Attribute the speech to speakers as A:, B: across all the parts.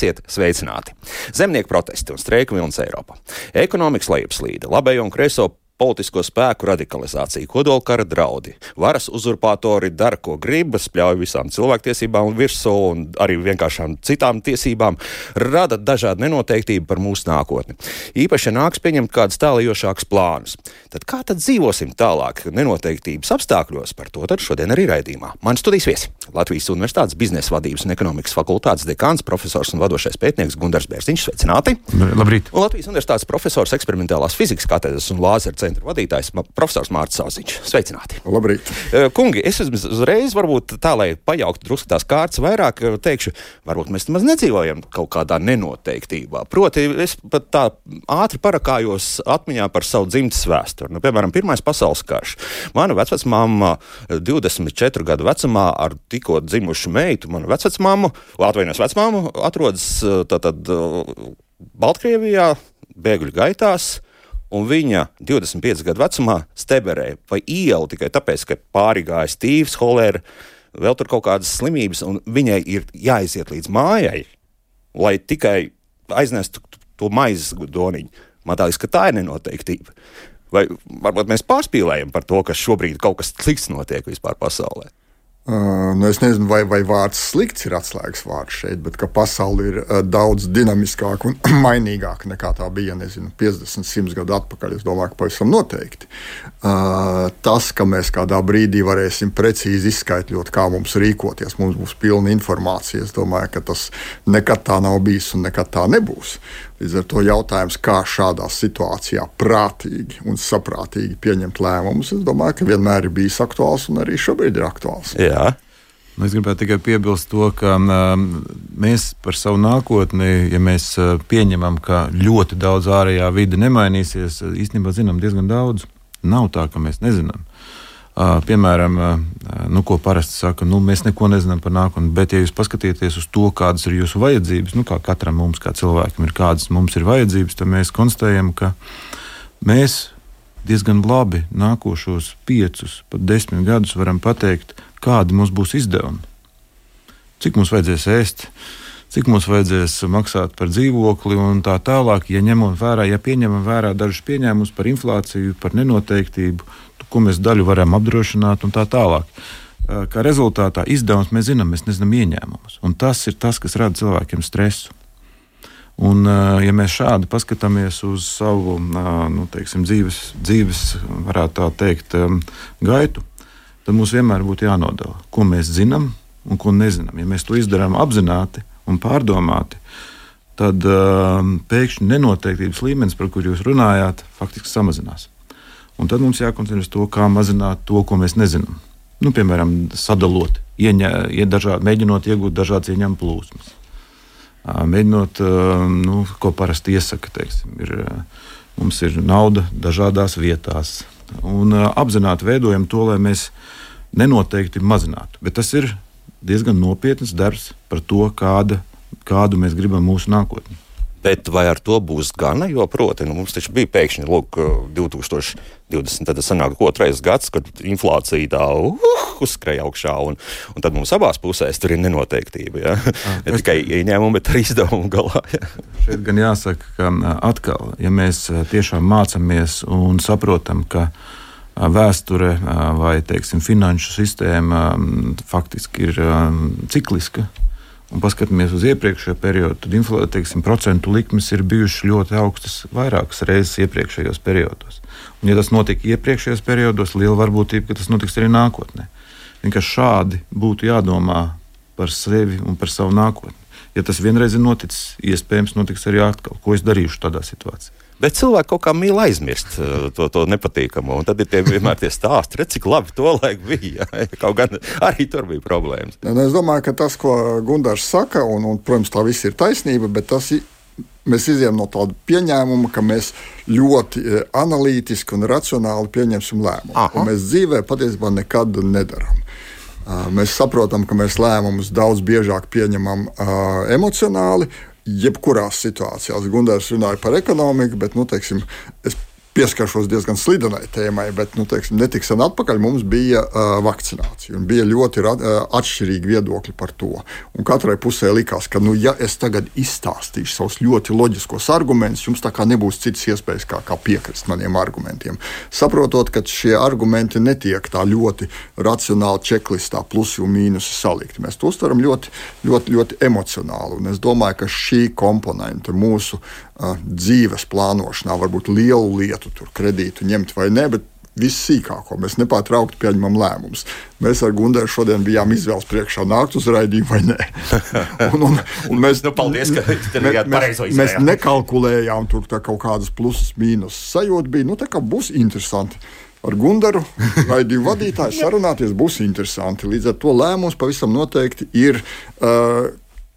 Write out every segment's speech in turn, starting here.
A: Esiet sveicināti! Zemnieku protesti un streika vilnis Eiropā. Ekonomikas lejupslīde, labējo un kreiso politisko spēku radikalizācija, kodolkara draudi. Varas uzurpātori dara, ko grib, spļauj visām cilvēktiesībām virsū un arī vienkāršām citām tiesībām, rada dažādu nenoteiktību par mūsu nākotni. Īpaši, nāks pieņemt kādus tālajošākus plānus. Tad kā tad dzīvosim tālāk nenoteiktības apstākļos? Par to šodien arī raidījumā. Mani studijas viesi Latvijas Universitātes biznesa vadības un ekonomikas fakultātes dekāns, profesors un vadošais pētnieks Gunārs Bērziņš. Sveicināti!
B: Labrīt!
A: Un Latvijas Universitātes profesors eksperimentālās fizikas katedras un lāzera centra vadītājs profesors Mārcis Zauziņš. Sveicināti!
C: Labrīt!
A: Kungi, es uzreiz varbūt tā, lai pajauktu drusku tās kārtas vairāk, teikšu, varbūt mēs nemaz nedzīvojam kaut kādā nenoteiktībā. Proti, es pat tā ātri parakājos atmiņā par savu dzimtes vēsturi. Nu, piemēram, Pirmais pasaules karš. Mana vecmāma 24 gadu vecumā ar tikko dzimušu meitu, manu vecmāmu, Latvijas vecmāmu, atrodas tātad Baltkrievijā, bēgļu gaitās un viņa 25 gadu vecumā steberēja pa ielu tikai tāpēc, ka pāri gāja stīvs, holēra, vēl tur kaut kādas slimības, un viņai ir jāiziet līdz mājai, lai tikai aiznestu to maizes doniņu. Man liekas, ka tā ir nenoteiktība. Vai varbūt mēs pārspīlējam par to, ka šobrīd kaut kas slikts notiek vispār pasaulē?
C: Uh, nu es nezinu, vai, vai vārds slikts ir atslēgas vārds šeit, bet pasaule ir uh, daudz dinamiskāka un mainīgāka nekā tā bija nezinu, 50, 100 gadu atpakaļ. Es domāju, ka pavisam noteikti. Uh, tas, ka mēs kādā brīdī varēsim precīzi izskaidrot, kā mums rīkoties, mums būs pilna informācija. Es domāju, ka tas nekad tā nav bijis un nekad tā nebūs. Līdz ar to jautājums, kā šādā situācijā prātīgi un saprātīgi pieņemt lēmumus, es domāju, ka vienmēr ir bijis aktuāls un arī šobrīd ir aktuāls.
A: Jā.
B: Nu, es gribētu tikai piebilst to, ka um, mēs par savu nākotni, ja mēs uh, pieņemam, ka ļoti daudz ārējā vide nemainīsies, īstenībā zinām diezgan daudz. Nav tā, ka mēs nezinām. Piemēram, nu, ko parasti saka, nu, mēs neko nezinām par nākotni, bet, ja jūs paskatieties uz to, kādas ir jūsu vajadzības, nu, kā katram mums, kā cilvēkam, ir kādas mums ir vajadzības, tad mēs konstatējam, ka mēs diezgan labi nākošos piecus, pat desmit gadus varam pateikt, kādi mums būs izdevumi. Cik mums vajadzēs ēst, cik mums vajadzēs maksāt par dzīvokli un tā tālāk, ja ņemam vērā, ja pieņemam vērā dažus pieņēmumus par inflāciju, par nenoteiktību, ko mēs daļu varam apdrošināt un tā tālāk. Kā rezultātā izdevums mēs zinām, mēs nezinām ieņēmumus. Un tas ir tas, kas rada cilvēkiem stresu. Un, ja mēs šādi paskatāmies uz savu nu, teiksim, dzīves, dzīves, varētu tā teikt, gaitu, tad mums vienmēr būtu jānodala, ko mēs zinām un ko nezinām. Ja mēs to izdarām apzināti un pārdomāti, tad pēkšņi nenoteiktības līmenis, par kuru jūs runājāt, faktiski samazinās. Un tad mums jākoncentrējas uz to, kā mazināt to, ko mēs nezinām. Nu, piemēram, sadalot, ieņa, dažādi, mēģinot iegūt dažādas ieņēmuma plūsmas. Mēģinot, nu, ko parasti iesaka, teiksim, ir, mums ir nauda dažādās vietās. Un apzināti veidojam to, lai mēs nenoteikti mazinātu. Bet tas ir diezgan nopietns darbs par to, kāda, kādu mēs gribam mūsu nākotni.
A: Bet vai ar to būs gana? Jo, proti, nu, mums taču bija pēkšņi lūk, 2020. tad sanāk otrais gads, kad inflācija tā uh, uzskrēja augšā, un, un tad mums abās pusēs tur ir nenoteiktība. Ja? Ah, ne tikai ieņēmumi, bet arī izdevumi galā. Ja?
B: Šeit gan jāsaka, ka atkal, ja mēs tiešām mācāmies un saprotam, ka vēsture vai teiksim, finanšu sistēma faktiski ir cikliska un paskatāmies uz iepriekšējo periodu, tad teiksim, procentu likmes ir bijušas ļoti augstas vairākas reizes iepriekšējos periodos. Un, ja tas notika iepriekšējos periodos, liela varbūtība, ka tas notiks arī nākotnē. Vienkārši šādi būtu jādomā par sevi un par savu nākotni. Ja tas vienreiz ir noticis, iespējams, notiks arī atkal. Ko es darīšu tādā situācijā?
A: Bet cilvēki kaut kā mīl aizmirst uh, to, to nepatīkamo. Un tad ir tie, vienmēr tie stāsti, redz, cik labi to laik bija. Ja? Kaut gan arī tur bija problēmas.
C: Es domāju, ka tas, ko Gunārs saka, un, un, protams, tā viss ir taisnība, bet tas ir. Mēs izējām no tāda pieņēmuma, ka mēs ļoti e, analītiski un racionāli pieņemsim lēmumu. Mēs dzīvē patiesībā nekad nedarām. Mēs saprotam, ka mēs lēmumus daudz biežāk pieņemam uh, emocionāli, jebkurās situācijās. Gunārs runāja par ekonomiku, bet nu, teiksim, es pieskaršos diezgan slidenai tēmai, bet nu, teiksim, netik sen atpakaļ mums bija uh, vakcinācija. Bija ļoti uh, atšķirīgi viedokļi par to. Un katrai pusē likās, ka, nu, ja es tagad izstāstīšu savus ļoti loģiskos argumentus, jums tā kā nebūs citas iespējas, kā, kā piekrist maniem argumentiem. Saprotot, ka šie argumenti netiek tā ļoti racionāli čeklistā, plusi un mīnusi salikti. Mēs to uztveram ļoti, ļoti, ļoti emocionāli. Un es domāju, ka šī komponente mūsu dzīves plānošanā, varbūt lielu lietu, tur kredītu ņemt vai nē, bet vissīkāko. Mēs nepārtraukti pieņemam lēmumus. Mēs ar Gunteru šodien bijām izvēles priekšā nākt uz raidījumu vai nē.
A: un, un, un mēs, nu, paldies, ka mēs,
C: mēs, mēs nekalkulējām tur kaut kādas pluses, mīnus. Sajūta bija, nu, tā kā būs interesanti. Ar Gunteru raidījumu vadītāju sarunāties būs interesanti. Līdz ar to lēmums pavisam noteikti ir. Uh,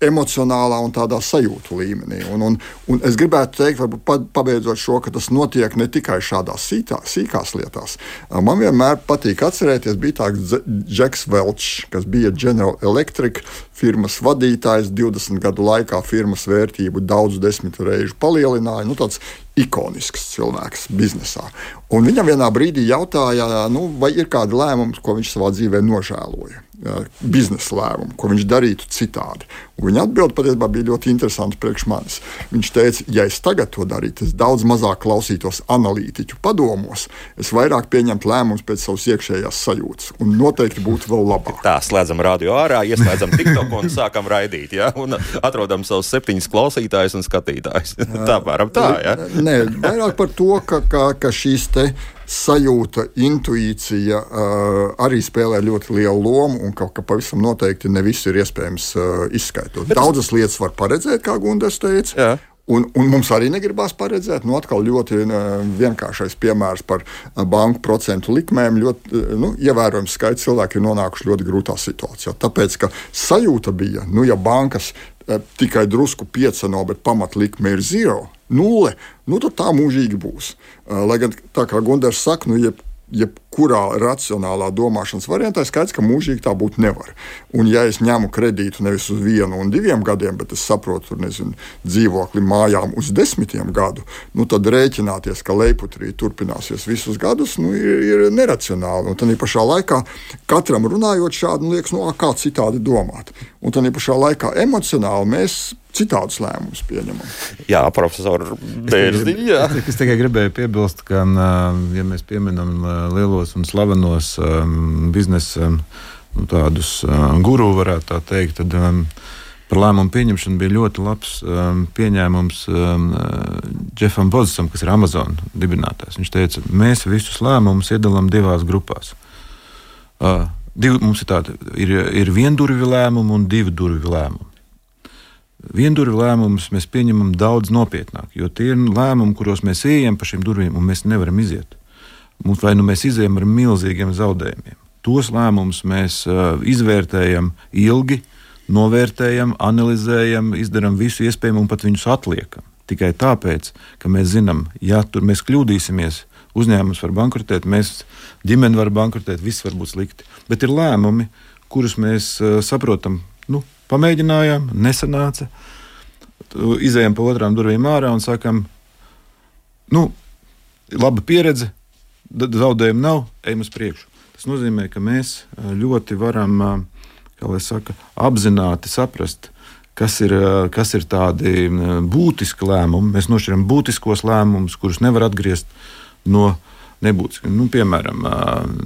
C: emocionālā un tādā sajūtu līmenī. Un, un, un es gribētu teikt, varbūt pabeidzot šo, ka tas notiek ne tikai šādās sītā, sīkās lietās. Man vienmēr patīk atcerēties, bija tāds Džeks Velčs, kas bija General Electric firmas vadītājs, 20 gadu laikā firmas vērtību daudz desmit reižu palielināja. Nu, tāds ikonisks cilvēks biznesā. Un viņam vienā brīdī jautāja, nu, vai ir kādi lēmumi, ko viņš savā dzīvē nožēloja biznesa lēmumu, ko viņš darītu citādi. Un viņa atbilde patiesībā bija ļoti interesanta priekš manis. Viņš teica, ja es tagad to darītu, es daudz mazāk klausītos analītiķu padomos, es vairāk pieņemtu lēmumus pēc savas iekšējās sajūtas, un noteikti būtu vēl labāk.
A: Tā, slēdzam radio ārā, ieslēdzam TikTok un sākam raidīt, ja? un atrodam savus septiņus klausītājus un skatītājus. tā, varam tā, ja?
C: Nē, vairāk par to, ka, ka, ka šīs te sajūta, intuīcija uh, arī spēlē ļoti lielu lomu, un ka, ka pavisam noteikti ne viss ir iespējams uh, izskaidrot. Bet Daudzas lietas var paredzēt, kā Gunārs teica. Jā. Un, un mums arī negribās paredzēt, nu, atkal ļoti uh, vienkāršais piemērs par banku procentu likmēm. Ļoti nu, ievērojams skaits cilvēku ir nonākuši ļoti grūtā situācijā. Tāpēc, ka sajūta bija, nu, ja bankas tikai drusku pieceno, bet pamatlikme ir zero, nulle, nu, tad tā mūžīgi būs. Lai gan, kā Gunārs saka, nu, jeb, jebkurā racionālā domāšanas variantā, skaidrs, ka mūžīgi tā būt nevar. Un, ja es ņemu kredītu nevis uz vienu un diviem gadiem, bet es saprotu, tur nezinu, dzīvokli mājām uz desmitiem gadu, nu, tad rēķināties, ka leiputrī turpināsies visus gadus, nu, ir, ir neracionāli. Un tad pašā laikā katram runājot šādi, nu, liekas, nu, kā citādi domāt. Un tad pašā laikā emocionāli mēs citādus lēmumus pieņemam.
A: Jā, profesor Bērziņš.
B: Es tikai gribēju piebilst, ka, ja mēs pieminam lielos un slavenos um, biznesa nu, tādus um, guru, varētu tā teikt, tad um, par lēmumu pieņemšanu bija ļoti labs um, pieņēmums um, Jeffam Bozsam, kas ir Amazon dibinātājs. Viņš teica, mēs visus lēmumus iedalām divās grupās. Uh, div, mums ir tādi, ir, ir viendurvju lēmumi un divu durvju lēmumi. Viendurvju lēmumus mēs pieņemam daudz nopietnāk, jo tie ir lēmumi, kuros mēs ejam pa šīm durvīm un mēs nevaram iziet. Mums vai nu mēs izējām ar milzīgiem zaudējumiem. Tos lēmumus mēs uh, izvērtējam ilgi, novērtējam, analizējam, izdarām visu iespējamo un pat viņus atliekam. Tikai tāpēc, ka mēs zinām, ja tur mēs kļūdīsimies, uzņēmums var bankrotēt, mēs ģimene var bankrotēt, viss var būt slikti. Bet ir lēmumi, kurus mēs uh, saprotam, nu, Pamēģinājām, nesanāca. Izejām pa otrām durvīm ārā un sakām, nu, laba pieredze, zaudējumu nav, ejam uz priekšu. Tas nozīmē, ka mēs ļoti varam, lai saka, apzināti saprast, kas ir, kas ir tādi būtiski lēmumi. Mēs nošķiram būtiskos lēmumus, kurus nevar atgriezt no nebūtiskiem. Nu, piemēram,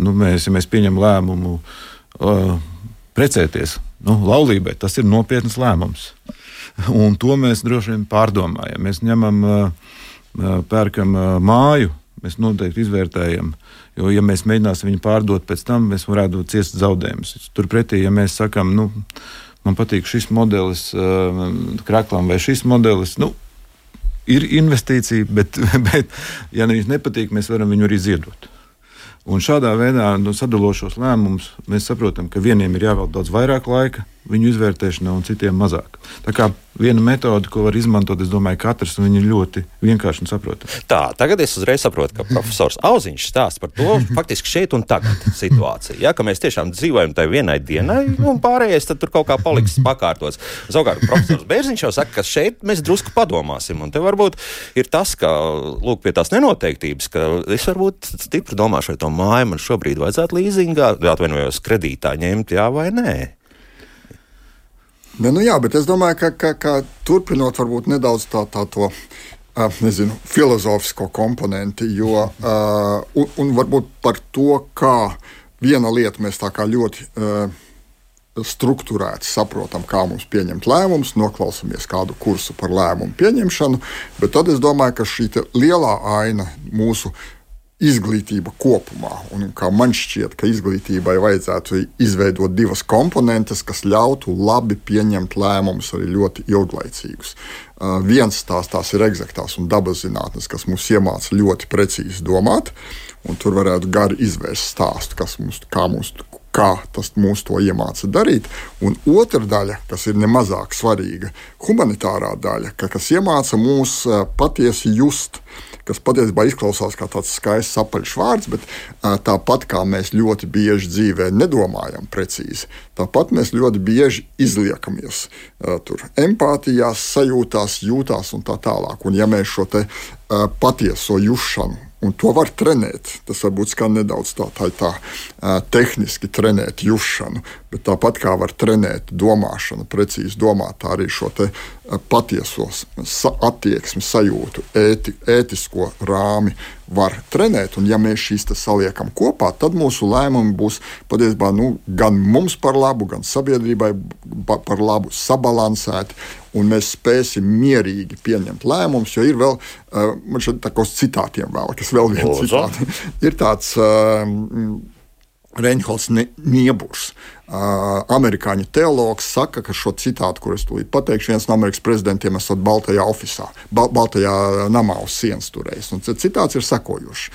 B: nu, mēs, ja mēs pieņemam lēmumu precēties, nu, laulībai tas ir nopietns lēmums. Un to mēs droši vien pārdomājam. Mēs ņemam, pērkam māju, mēs noteikti izvērtējam. Jo, ja mēs mēģināsim viņu pārdot pēc tam, mēs varētu ciest zaudējumus. Turpretī, ja mēs sakām, nu, man patīk šis modelis, krāklām vai šis modelis, nu, ir investīcija, bet, bet ja viņš nepatīk, mēs varam viņu arī ziedot. Un šādā veidā, nu, sadalošos lēmumus, mēs saprotam, ka vieniem ir jāvēl daudz vairāk laika, viņu izvērtēšanā un citiem mazāk. Tā kā viena metode, ko var izmantot, es domāju, katrs, un viņa ir ļoti vienkārši un saprotama.
A: Tā, tagad es uzreiz saprotu, ka profesors Auziņš stāsta par to faktiski šeit un tagad situāciju. Ja, ka mēs tiešām dzīvojam tajā vienai dienai, un pārējais tur kaut kā paliks pakārtots. Savukārt, profesors Bērziņš jau saka, ka šeit mēs drusku padomāsim, un te varbūt ir tas, ka, lūk, pie tās nenoteiktības, ka es varbūt stipri domāšu, vai to māju man šobrīd vajadzētu līzingā, atvainojos, kredītā ņemt, jā vai nē.
C: Ne, nu jā, bet es domāju, ka, ka, ka turpinot varbūt nedaudz tā, tā to nezinu, filozofisko komponenti, jo, uh, un, un varbūt par to, kā viena lieta mēs tā kā ļoti uh, strukturēti saprotam, kā mums pieņemt lēmumus, noklausāmies kādu kursu par lēmumu pieņemšanu, bet tad es domāju, ka šī lielā aina mūsu izglītība kopumā. Un, man šķiet, ka izglītībai vajadzētu izveidot divas komponentes, kas ļautu labi pieņemt lēmumus arī ļoti ilglaicīgus. Uh, viens tās, tās ir eksaktās un dabas zinātnes, kas mums iemāca ļoti precīzi domāt, un tur varētu gari izvērst stāstu, kas mums, kā mums, kā tas mūs to iemāca darīt. Un otra daļa, kas ir nemazāk svarīga, humanitārā daļa, ka, kas iemāca mūs uh, patiesi just kas patiesībā izklausās kā tāds skaists apaļš vārds, bet tāpat kā mēs ļoti bieži dzīvē nedomājam precīzi, tāpat mēs ļoti bieži izliekamies tur empātijās, sajūtās, jūtās un tā tālāk. Un ja mēs šo patieso jušanu Un to var trenēt. Tas varbūt skan nedaudz tā, tā, tā uh, tehniski trenēt jušanu, bet tāpat kā var trenēt domāšanu, precīzi domāt, tā arī šo te, patieso sa attieksmi, sajūtu, ēti, ētisko rāmi var trenēt. Un ja mēs šīs saliekam kopā, tad mūsu lēmumi būs patiesībā nu, gan mums par labu, gan sabiedrībai par labu, sabalansēti un mēs spēsim mierīgi pieņemt lēmumus. Jo ir vēl, uh, man šeit tā kā uz citātiem vēl, kas vēl viens citāts. Ir tāds uh, Reinholds Nieburs. Amerikāņu teologs saka, ka šo citātu, kur es tūlīt pateikšu, viens no Amerikas prezidentiem esot Baltajā ofisā, Bal Baltajā namā uz sienas turējis. Un citāts ir sekojošs.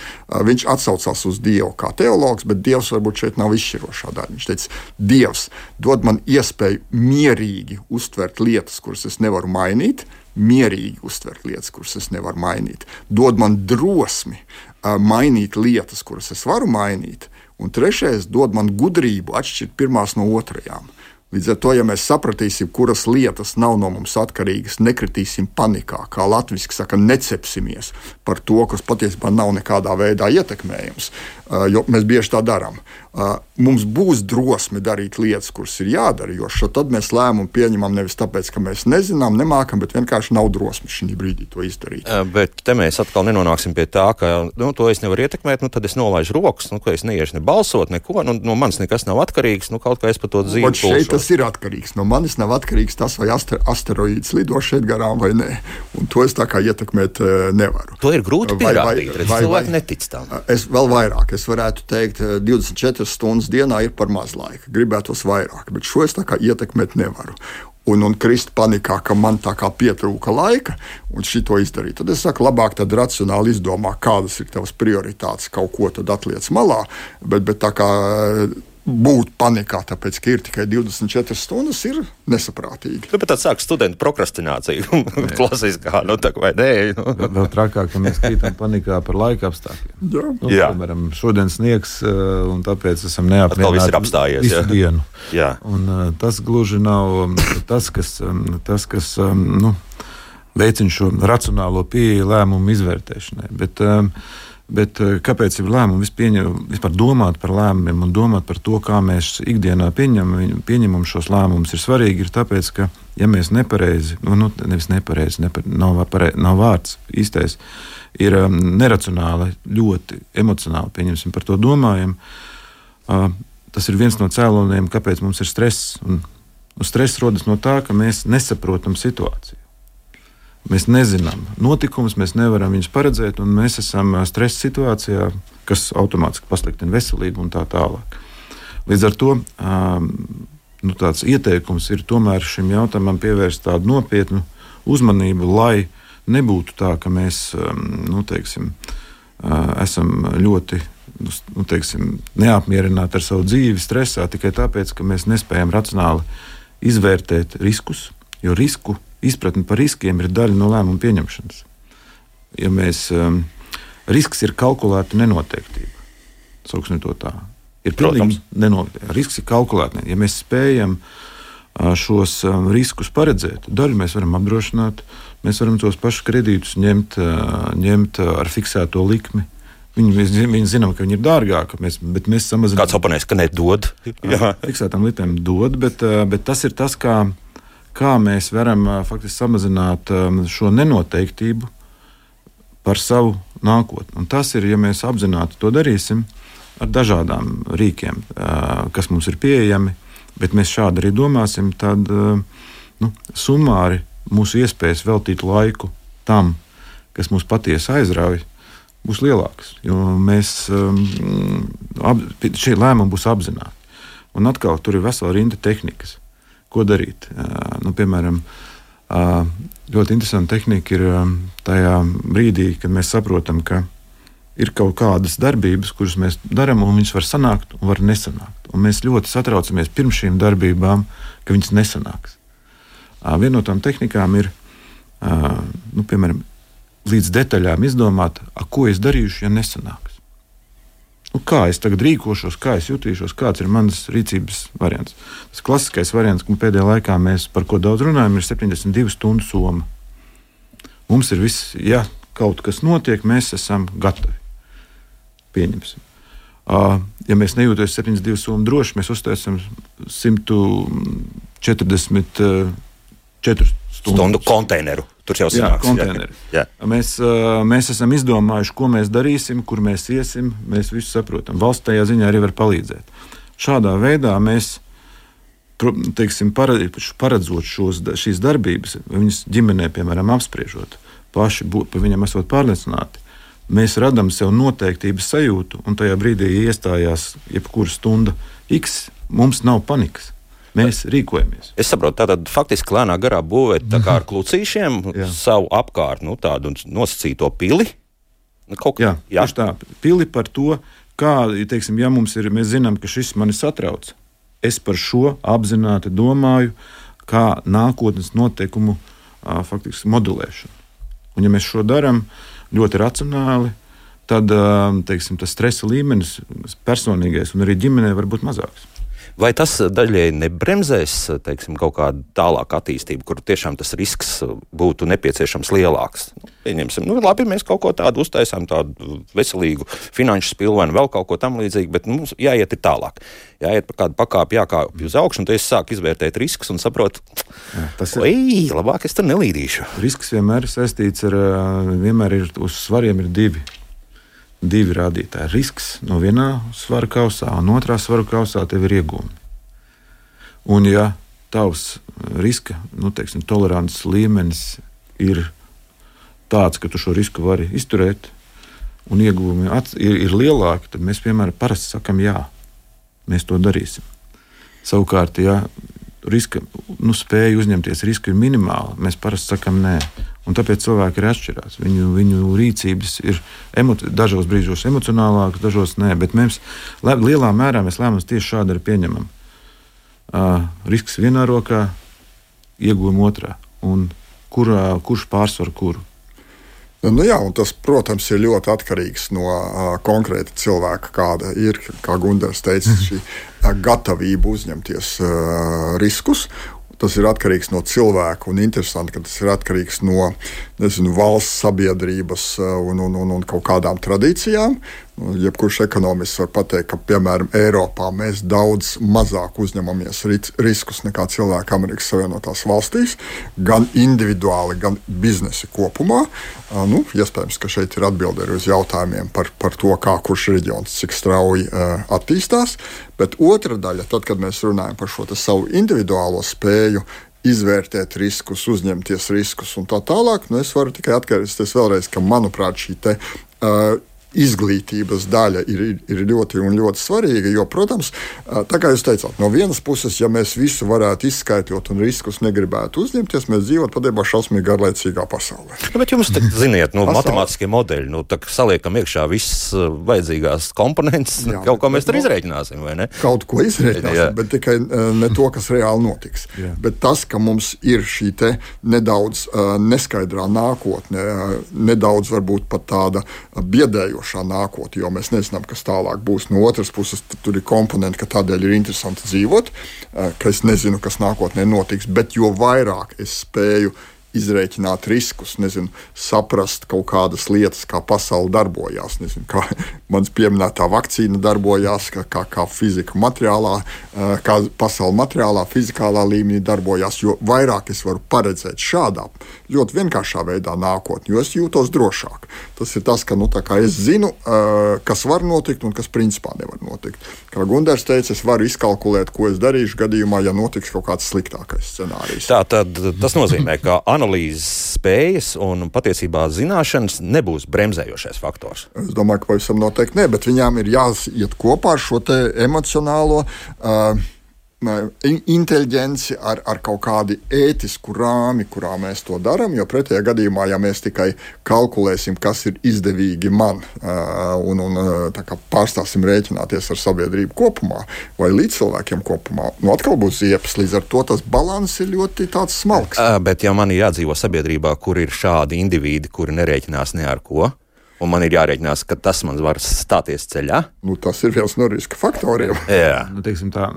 C: Viņš atsaucās uz Dievu kā teologs, bet Dievs varbūt šeit nav izšķirošā daļa. Viņš teica, Dievs dod man iespēju mierīgi uztvert lietas, kuras es nevaru mainīt, mierīgi uztvert lietas, kuras es nevaru mainīt. Dod man drosmi mainīt lietas, kuras es varu mainīt Un trešais dod man gudrību atšķirt pirmās no otrajām. Līdz ar to, ja mēs sapratīsim, kuras lietas nav no mums atkarīgas, nekritīsim panikā, kā latviešu saka, necepsimies par to, kas patiesībā nav nekādā veidā ietekmējams, jo mēs bieži tā darām mums būs drosme darīt lietas, kuras ir jādara. Jo tad mēs lēmumu pieņemam nevis tāpēc, ka mēs nezinām, nemākam, bet vienkārši nav drosmes šī brīdī to izdarīt.
A: Bet te mēs atkal nenonāksim pie tā, ka nu, to es nevaru ietekmēt, nu, tad es nolaižu rokas, nu, ka es neiešu ne balsot, neko. Nu, no manis nekas nav atkarīgs. Nu, kaut kā es par to dzīvoju.
C: Tas ir atkarīgs. No manis nav atkarīgs tas, vai aster, asteroīds lido šeit garām vai nē. Un to es tā kā ietekmēt nevaru.
A: To ir grūti pierādīt. Cilvēki netic tam.
C: Es vēl vairāk, es varētu teikt, 24 4 stundas dienā ir par maz laika. Gribētos vairāk, bet šo es ietekmēt nevaru. Un, un krist panikā, ka man tā kā pietrūka laika, un šito izdarīt. Tad es saku, labāk tad racionāli izdomā, kādas ir tavas prioritātes, kaut ko tad atliec malā. Bet, bet tā kā būt panikā, tāpēc, ka ir tikai 24 stundas, ir nesaprātīgi.
A: Nu, tā sāk studentu prokrastinācija. Klasiskā, nu, tā vai nē. Nu.
B: Vēl trakāk, ka mēs krītam panikā par laika apstākļiem. Jā. Nu, jā. Piemēram, šodien sniegs, eh, un tāpēc esam neapmierināti.
A: Viss ir apstājies.
B: Visu jā. dienu. Jā. Un, uh, tas gluži nav um, tas, kas, um, tas, kas um, nu, veicina šo racionālo pieeju lēmumu izvērtēšanai. Bet, um, Bet eh, kāpēc ir lēmumi pieņem, vispār domāt par lēmumiem un domāt par to, kā mēs ikdienā pieņemam, pieņemam šos lēmumus, ir svarīgi. Ir tāpēc, ka, ja mēs nepareizi, nu, nu nevis nepareizi, nepare, nav, pare, nav vārds īstais, ir um, neracionāli, ļoti emocionāli, pieņemsim, par to domājam, uh, tas ir viens no cēloniem, kāpēc mums ir stress. Un, un stress rodas no tā, ka mēs nesaprotam situāciju. Mēs nezinām notikumus, mēs nevaram viņus paredzēt, un mēs esam stresa situācijā, kas automātiski pasliktina veselību un tā tālāk. Līdz ar to nu, tāds ieteikums ir tomēr šim jautājumam pievērst tādu nopietnu uzmanību, lai nebūtu tā, ka mēs nu, teiksim, esam ļoti nu, nu teiksim, neapmierināti ar savu dzīvi, stresā tikai tāpēc, ka mēs nespējam racionāli izvērtēt riskus, jo risku izpratne par riskiem ir daļa no lēmumu pieņemšanas. Ja mēs, um, risks ir kalkulēta nenoteiktība. Sauksim to tā. Ir pilnīgi nenoteikti. Risks ir kalkulēts. Ja mēs spējam uh, šos um, riskus paredzēt, daļu mēs varam apdrošināt, mēs varam tos pašus kredītus ņemt, uh, ņemt uh, ar fiksēto likmi. Viņi, mēs, viņi zinām, ka viņi ir dārgāki, mēs, bet mēs samazinām.
A: Kāds oponents, ka nedod?
B: Jā, fiksētām lietām dod, bet, bet tas ir tas, kā, kā mēs varam faktiski samazināt šo nenoteiktību par savu nākotni. Un tas ir, ja mēs apzināti to darīsim ar dažādām rīkiem, kas mums ir pieejami, bet mēs šādi arī domāsim, tad nu, summāri mūsu iespējas veltīt laiku tam, kas mūs patiesi aizrauj, būs lielākas. Jo mēs šie lēmumi būs apzināti. Un atkal tur ir vesela rinda tehnikas, ko darīt. Nu, piemēram, ļoti interesanta tehnika ir tajā brīdī, kad mēs saprotam, ka ir kaut kādas darbības, kuras mēs darām, un viņas var sanākt un var nesanākt. Un mēs ļoti satraucamies pirms šīm darbībām, ka viņas nesanāks. Viena no tām tehnikām ir, nu, piemēram, līdz detaļām izdomāt, ko es darīšu, ja nesanāks. Nu, kā es tagad rīkošos, kā es jutīšos, kāds ir mans rīcības variants. Tas klasiskais variants, ko pēdējā laikā mēs par ko daudz runājam, ir 72 stundu soma. Mums ir viss, ja kaut kas notiek, mēs esam gatavi. Pieņemsim. Ja mēs nejūtamies 72 stundu droši, mēs uztaisām 144
A: stundu, stundu konteineru. Tur jau ir
B: konteineri. Jā. Mēs, mēs esam izdomājuši, ko mēs darīsim, kur mēs iesim. Mēs visu saprotam. Valsts tajā ziņā arī var palīdzēt. Šādā veidā mēs teiksim, paredzot šos, šīs darbības, viņas ģimenē, piemēram, apspriežot, paši būt, par viņiem esot pārliecināti. Mēs radām sev noteiktības sajūtu, un tajā brīdī, ja iestājās jebkura stunda X, mums nav panikas mēs rīkojamies.
A: Es saprotu, tātad faktiski lēnā garā būvēt tā kā ar klucīšiem savu apkārt, nu, tādu nosacīto pili.
B: Nu, kaut kā jā, jā. tā, pili par to, kā, teiksim, ja mums ir, mēs zinām, ka šis mani satrauc, es par šo apzināti domāju, kā nākotnes noteikumu faktiski modelēšanu. Un, ja mēs šo darām ļoti racionāli, tad teiksim, tas stresa līmenis personīgais un arī ģimenē var būt mazāks.
A: Vai tas daļēji nebremzēs teiksim, kaut kādu tālāku attīstību, kur tiešām tas risks būtu nepieciešams lielāks? Pieņemsim, nu, labi, mēs kaut ko tādu uztaisām, tādu veselīgu finanšu spilvenu, vēl kaut ko tam līdzīgu, bet nu, mums jāiet tālāk. Jāiet pa kādu pakāpi, jākāpj uz augšu, un tad es sāku izvērtēt riskus un saprotu, Jā, tas ir. Ej, labāk es tur nelīdīšu.
B: Risks vienmēr ir saistīts ar, vienmēr ir uz svariem ir divi divi rādītāji. Risks no vienā svara kausā, un otrā svara kausā tev ir iegūmi. Un, ja tavs riska nu, teiksim, tolerances līmenis ir tāds, ka tu šo risku vari izturēt, un iegūmi ir, ir lielāki, tad mēs piemēram parasti sakam, jā, mēs to darīsim. Savukārt, ja riska nu, spēja uzņemties risku ir minimāla, mēs parasti sakam, nē. Un tāpēc cilvēki ir atšķirīgi. Viņu, viņu rīcības ir dažos brīžos emocionālākas, dažos nē. Bet mēs lielā mērā mēs lēmumus tieši šādi arī pieņemam. Uh, risks vienā rokā, iegūmi otrā. Un kurā, kurš pārsver kuru?
C: Nu, jā, tas, protams, ir ļoti atkarīgs no uh, konkrēta cilvēka, kāda ir, kā Gunārs teica, šī uh, gatavība uzņemties uh, riskus. Tas ir atkarīgs no cilvēka, un interesanti, ka tas ir atkarīgs no nezinu, valsts, sabiedrības un, un, un, un kaut kādām tradīcijām. Jebkurš ekonomists var pateikt, ka, piemēram, Eiropā mēs daudz mazāk uzņemamies riskus nekā cilvēki Amerikas Savienotās valstīs, gan individuāli, gan biznesi kopumā. Nu, iespējams, ka šeit ir atbilde arī uz jautājumiem par, par to, kā kurš reģions cik strauji uh, attīstās. Bet otra daļa, tad, kad mēs runājam par šo savu individuālo spēju izvērtēt riskus, uzņemties riskus un tā tālāk. Nu, es varu tikai atgriezties vēlreiz, ka manuprāt šī te, uh, izglītības daļa ir, ir ļoti, ļoti svarīga. Jo, protams, tā kā jūs teicāt, no vienas puses, ja mēs visu varētu izskaidrot un riskus negribētu uzņemties, mēs dzīvotu patiesībā šausmīgi garlaicīgā pasaulē.
A: Nu, bet jums, tā, ziniet, nu, matemātiskie modeļi, nu, tā, saliekam iekšā visas vajadzīgās komponentes, Jā, kaut ko mēs tur izreikināsim, vai ne?
C: Kaut ko izreikināsim, bet tikai ne to, kas reāli notiks. Jā. Bet tas, ka mums ir šī nedaudz uh, neskaidrā nākotne, uh, nedaudz varbūt pat tāda biedējošā nākotne, jo mēs nezinām, kas tālāk būs. No otras puses, tur ir komponenti, ka tādēļ ir interesanti dzīvot, uh, ka es nezinu, kas nākotnē notiks, bet jo vairāk es spēju izrēķināt riskus, nezinu, saprast kaut kādas lietas, kā pasaule darbojas. Nezinu, kā mans pieminētā vakcīna darbojas, kā, kā, kā fizika materiālā, kā pasaule materiālā, fizikālā līmenī darbojas. Jo vairāk es varu paredzēt šādā ļoti vienkāršā veidā nākotni, jo es jūtos drošāk. Tas ir tas, ka nu, es zinu, kas var notikt un kas principā nevar notikt. Kā Gunārs teica, es varu izkalkulēt, ko es darīšu gadījumā, ja notiks kaut kāds sliktākais scenārijs.
A: Tā tad tas nozīmē, ka analīzes spējas un patiesībā zināšanas nebūs bremzējošais faktors.
C: Es domāju, ka pavisam noteikti ne, bet viņām ir jāiet kopā ar šo emocionālo. Uh, inteliģenci, ar, ar kaut kādu ētisku rāmi, kurā mēs to darām. Jo pretējā gadījumā, ja mēs tikai kalkulēsim, kas ir izdevīgi man, un, un pārstāsim rēķināties ar sabiedrību kopumā vai līdz cilvēkiem kopumā, nu atkal būs ziepes. Līdz ar to tas balans ir ļoti smalks.
A: Bet, ja man ir jādzīvo sabiedrībā, kur ir šādi indivīdi, kuri nerēķinās ne ar ko, un man ir jārēķinās, ka tas man var stāties ceļā.
C: Nu, tas ir viens no riska faktoriem.
A: Jā,
B: nu, tā,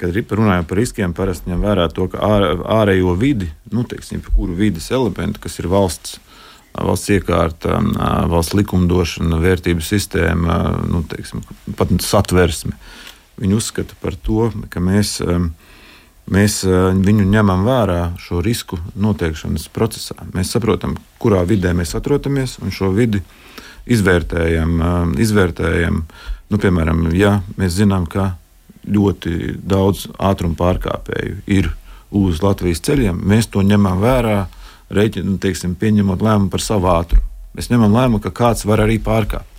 B: kad runājam par riskiem, parasti ņem vērā to, ka ārējo vidi, nu, teiksim, kuru vidas elementi, kas ir valsts. Valsts iekārta, valsts likumdošana, vērtību sistēma, nu, teiksim, pat satversme. Viņi uzskata par to, ka mēs, mēs viņu ņemam vērā šo risku noteikšanas procesā. Mēs saprotam, kurā vidē mēs atrodamies un šo vidi izvērtējam, izvērtējam nu, piemēram, ja mēs zinām, ka ļoti daudz ātruma pārkāpēju ir uz Latvijas ceļiem, mēs to ņemam vērā, rēķin, nu, teiksim, pieņemot lēmumu par savu ātrumu. Mēs ņemam lēmumu, ka kāds var arī pārkāpt.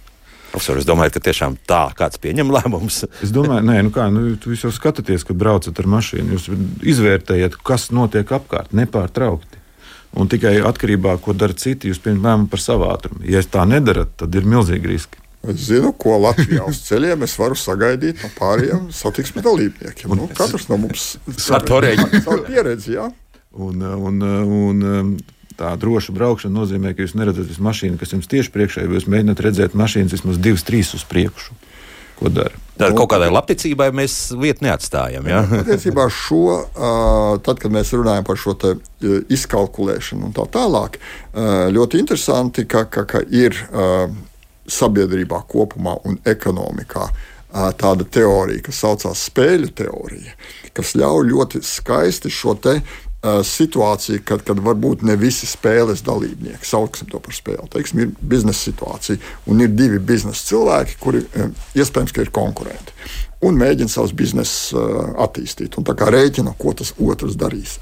A: Profesor, es domāju, ka tiešām tā kāds pieņem lēmumus.
B: es domāju, nē, nu kā, nu, jūs jau skatāties, kad braucat ar mašīnu. Jūs izvērtējat, kas notiek apkārt, nepārtraukti. Un tikai atkarībā no tā, ko dara citi, jūs pieņemat lēmumu par savu ātrumu. Ja tā nedarat, tad ir milzīgi riski.
C: Es zinu, ko Latvijā uz ceļiem es varu sagaidīt no pārējiem satiksmes dalībniekiem. Nu, katrs no mums
A: ar to
C: pieredzi. Jā.
B: Un, un, un, tā droša braukšana nozīmē, ka jūs neredzat mašīnu, kas jums tieši priekšā, jo jūs mēģināt redzēt mašīnas vismaz divas, trīs uz priekšu. Ko dara?
A: Tad kaut kādai labticībai mēs vietu neatstājam. Ja?
C: Patiesībā šo, tad, kad mēs runājam par šo izkalkulēšanu un tā tālāk, ļoti interesanti, ka, ka, ka ir sabiedrībā kopumā un ekonomikā tāda teorija, kas saucās spēļu teorija, kas ļauj ļoti skaisti šo te situācija, kad, kad varbūt ne visi spēles dalībnieki, sauksim to par spēli, teiksim, ir biznesa situācija, un ir divi biznesa cilvēki, kuri iespējams ir konkurenti un mēģina savus biznesus attīstīt. Un tā kā rēķina, ko tas otrs darīs.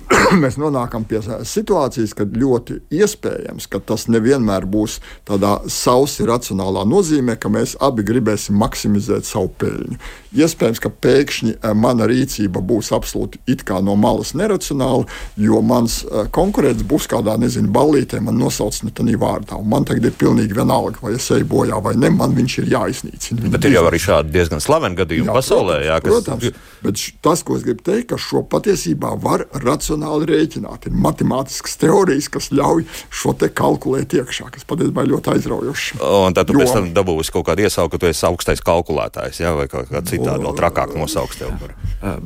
C: mēs nonākam pie situācijas, kad ļoti iespējams, ka tas nevienmēr būs tādā sausi racionālā nozīmē, ka mēs abi gribēsim maksimizēt savu peļņu. Iespējams, ka pēkšņi eh, mana rīcība būs absolūti no malas neracionāla, jo mans eh, konkurents būs kādā, nezinu, ballītē, man nosauc ne tādā vārdā. Man tagad ir pilnīgi vienalga, vai es eju bojā vai ne, man viņš ir jāiznīcina.
A: Bet ir jau arī šādi diezgan slaveni gadījumi jā, pasaulē.
C: Protams, jā, kas... protams, bet tas, ko es gribu teikt, ka šo patiesībā var racionāli rēķināt. Ir matemātiskas teorijas, kas ļauj šo te kalkulēt iekšā, kas patiesībā ir ļoti aizraujoši.
A: Un tad tu jo, pēc tam dabūsi kaut kādu iesauku, ka tu esi augstais kalkulētājs, jā, vai kaut kā citādi vēl trakāk nosauks tev. Par.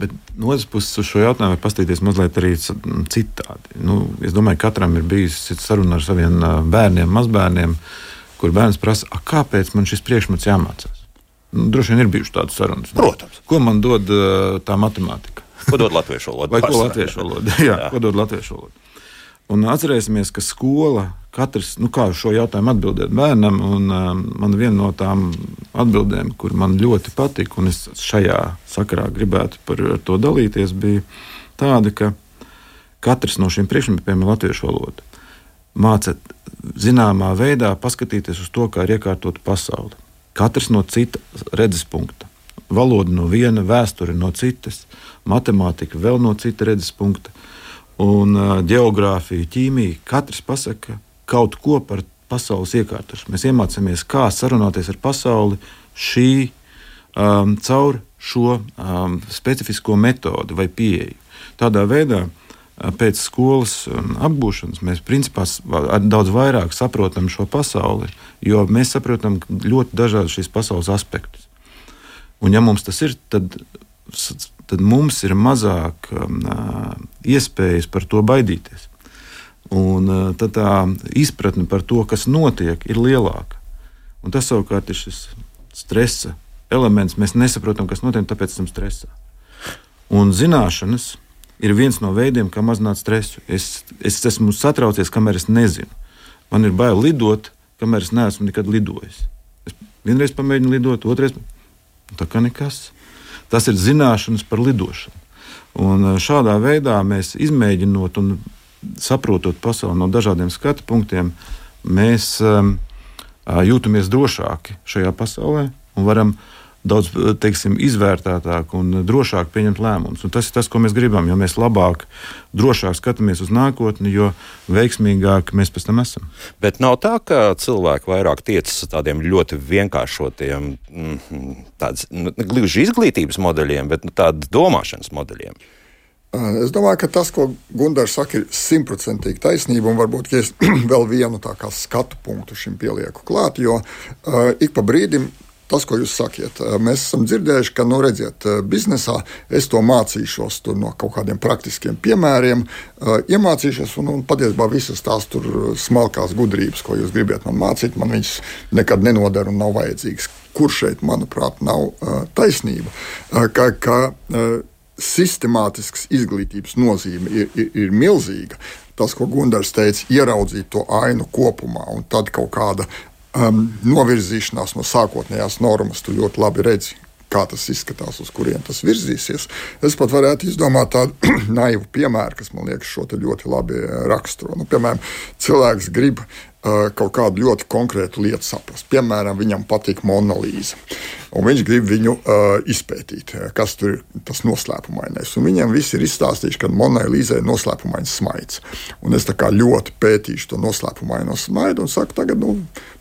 B: Bet no otras puses uz šo jautājumu var pastīties mazliet arī citādi. Nu, es domāju, ka katram ir bijusi saruna ar saviem bērniem, mazbērniem, kur bērns prasa, kāpēc man šis priekšmets jāmācās. Nu, droši vien ir bijušas tādas sarunas.
A: Protams.
B: Ko man dod tā matemātika?
A: Ko dod latviešu valoda?
B: Vai ko latviešu valoda? Jā, Jā. ko dod latviešu valoda? Un atcerēsimies, ka skola, katrs, nu kā uz šo jautājumu atbildēt bērnam, un um, man viena no tām atbildēm, kur man ļoti patika, un es šajā sakarā gribētu par to dalīties, bija tāda, ka katrs no šiem priekšmetiem ir latviešu valoda. māca zināmā veidā paskatīties uz to, kā ir iekārtota pasaule. Katrs no cita redzes punkta. Valoda no viena, vēsture no citas, matemātika vēl no cita redzes punkta, un uh, geogrāfija, ķīmija. Katrs pasaka kaut ko par pasaules iekārtošanu. Mēs iemācāmies, kā sarunāties ar pasauli šī um, caur šo um, specifisko metodi vai pieeju. Tādā veidā pēc skolas apgūšanas mēs principā daudz vairāk saprotam šo pasauli, jo mēs saprotam ļoti dažādus šīs pasaules aspektus. Un, ja mums tas ir, tad, tad mums ir mazāk um, iespējas par to baidīties. Un uh, tad tā izpratne par to, kas notiek, ir lielāka. Un tas savukārt ir šis stresa elements. Mēs nesaprotam, kas notiek, tāpēc esam stresā. Un zināšanas ir viens no veidiem, kā mazināt stresu. Es, es esmu satraucies, kamēr es nezinu. Man ir bail lidot, kamēr es neesmu nekad lidojis. Es vienreiz pamēģinu lidot, otrreiz tā kā nekas. Tas ir zināšanas par lidošanu. Un eh, šādā veidā mēs izmēģinot un saprotot pasauli no dažādiem skatu punktiem, mēs um, jūtamies drošāki šajā pasaulē un varam daudz teiksim, izvērtētāk un drošāk pieņemt lēmumus. Un tas ir tas, ko mēs gribam. Jo mēs labāk, drošāk skatāmies uz nākotni, jo veiksmīgāk mēs pēc tam esam.
A: Bet nav tā, ka cilvēki vairāk tiecas uz tādiem ļoti vienkāršotiem, mm, tādas nu, gluži izglītības modeļiem, bet nu, tādu domāšanas modeļiem.
C: Es domāju, ka tas, ko Gunārs saka, ir simtprocentīgi taisnība. Un varbūt es vēl vienu skatu punktu šim pielieku klāt, jo uh, ik pa brīdim Tas, ko jūs sakiet, mēs esam dzirdējuši, ka, nu, redziet, biznesā es to mācīšos no kaut kādiem praktiskiem piemēriem, iemācīšos, un, un patiesībā visas tās smalkās gudrības, ko jūs gribat man mācīt, man viņas nekad nenodara un nav vajadzīgas. Kur šeit, manuprāt, nav taisnība? Ka, ka, Sistemātisks izglītības nozīme ir, ir, ir milzīga tas, ko Gunārs teica, ieraudzīt to ainu kopumā, un tad kaut kāda um, novirzīšanās no sākotnējās normas. Tu ļoti labi redzi, kā tas izskatās, uz kurien tas virzīsies. Es pat varētu izdomāt tādu naivu piemēru, kas man liekas šo ļoti labi raksturo. Nu, piemēram, cilvēks grib kaut kādu ļoti konkrētu lietu saprast. Piemēram, viņam patīk monolīze un viņš grib viņu uh, izpētīt, uh, kas tur ir tas noslēpumainais. Un viņiem visi ir izstāstījuši, ka Monai Līzai ir noslēpumains smaids. Un es ļoti pētīšu to noslēpumaino smaidu un saku, tagad nu,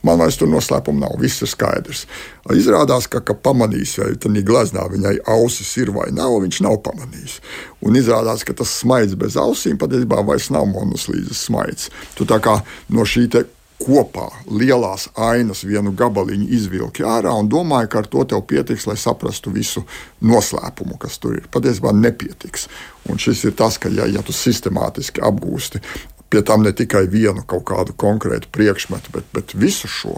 C: man vairs tur noslēpuma nav, viss ir skaidrs. Izrādās, ka, ka pamanīs, vai tā gleznā viņai ausis ir vai nav, viņš nav pamanījis. Un izrādās, ka tas smaids bez ausīm patiesībā vairs nav monoslīdes smaids. Tu tā kā no šī kopā lielās ainas vienu gabaliņu izvilki ārā un domāju, ka ar to tev pietiks, lai saprastu visu noslēpumu, kas tur ir. Patiesībā nepietiks. Un šis ir tas, ka ja, ja tu sistemātiski apgūsti pie tam ne tikai vienu kaut kādu konkrētu priekšmetu, bet, bet visu šo.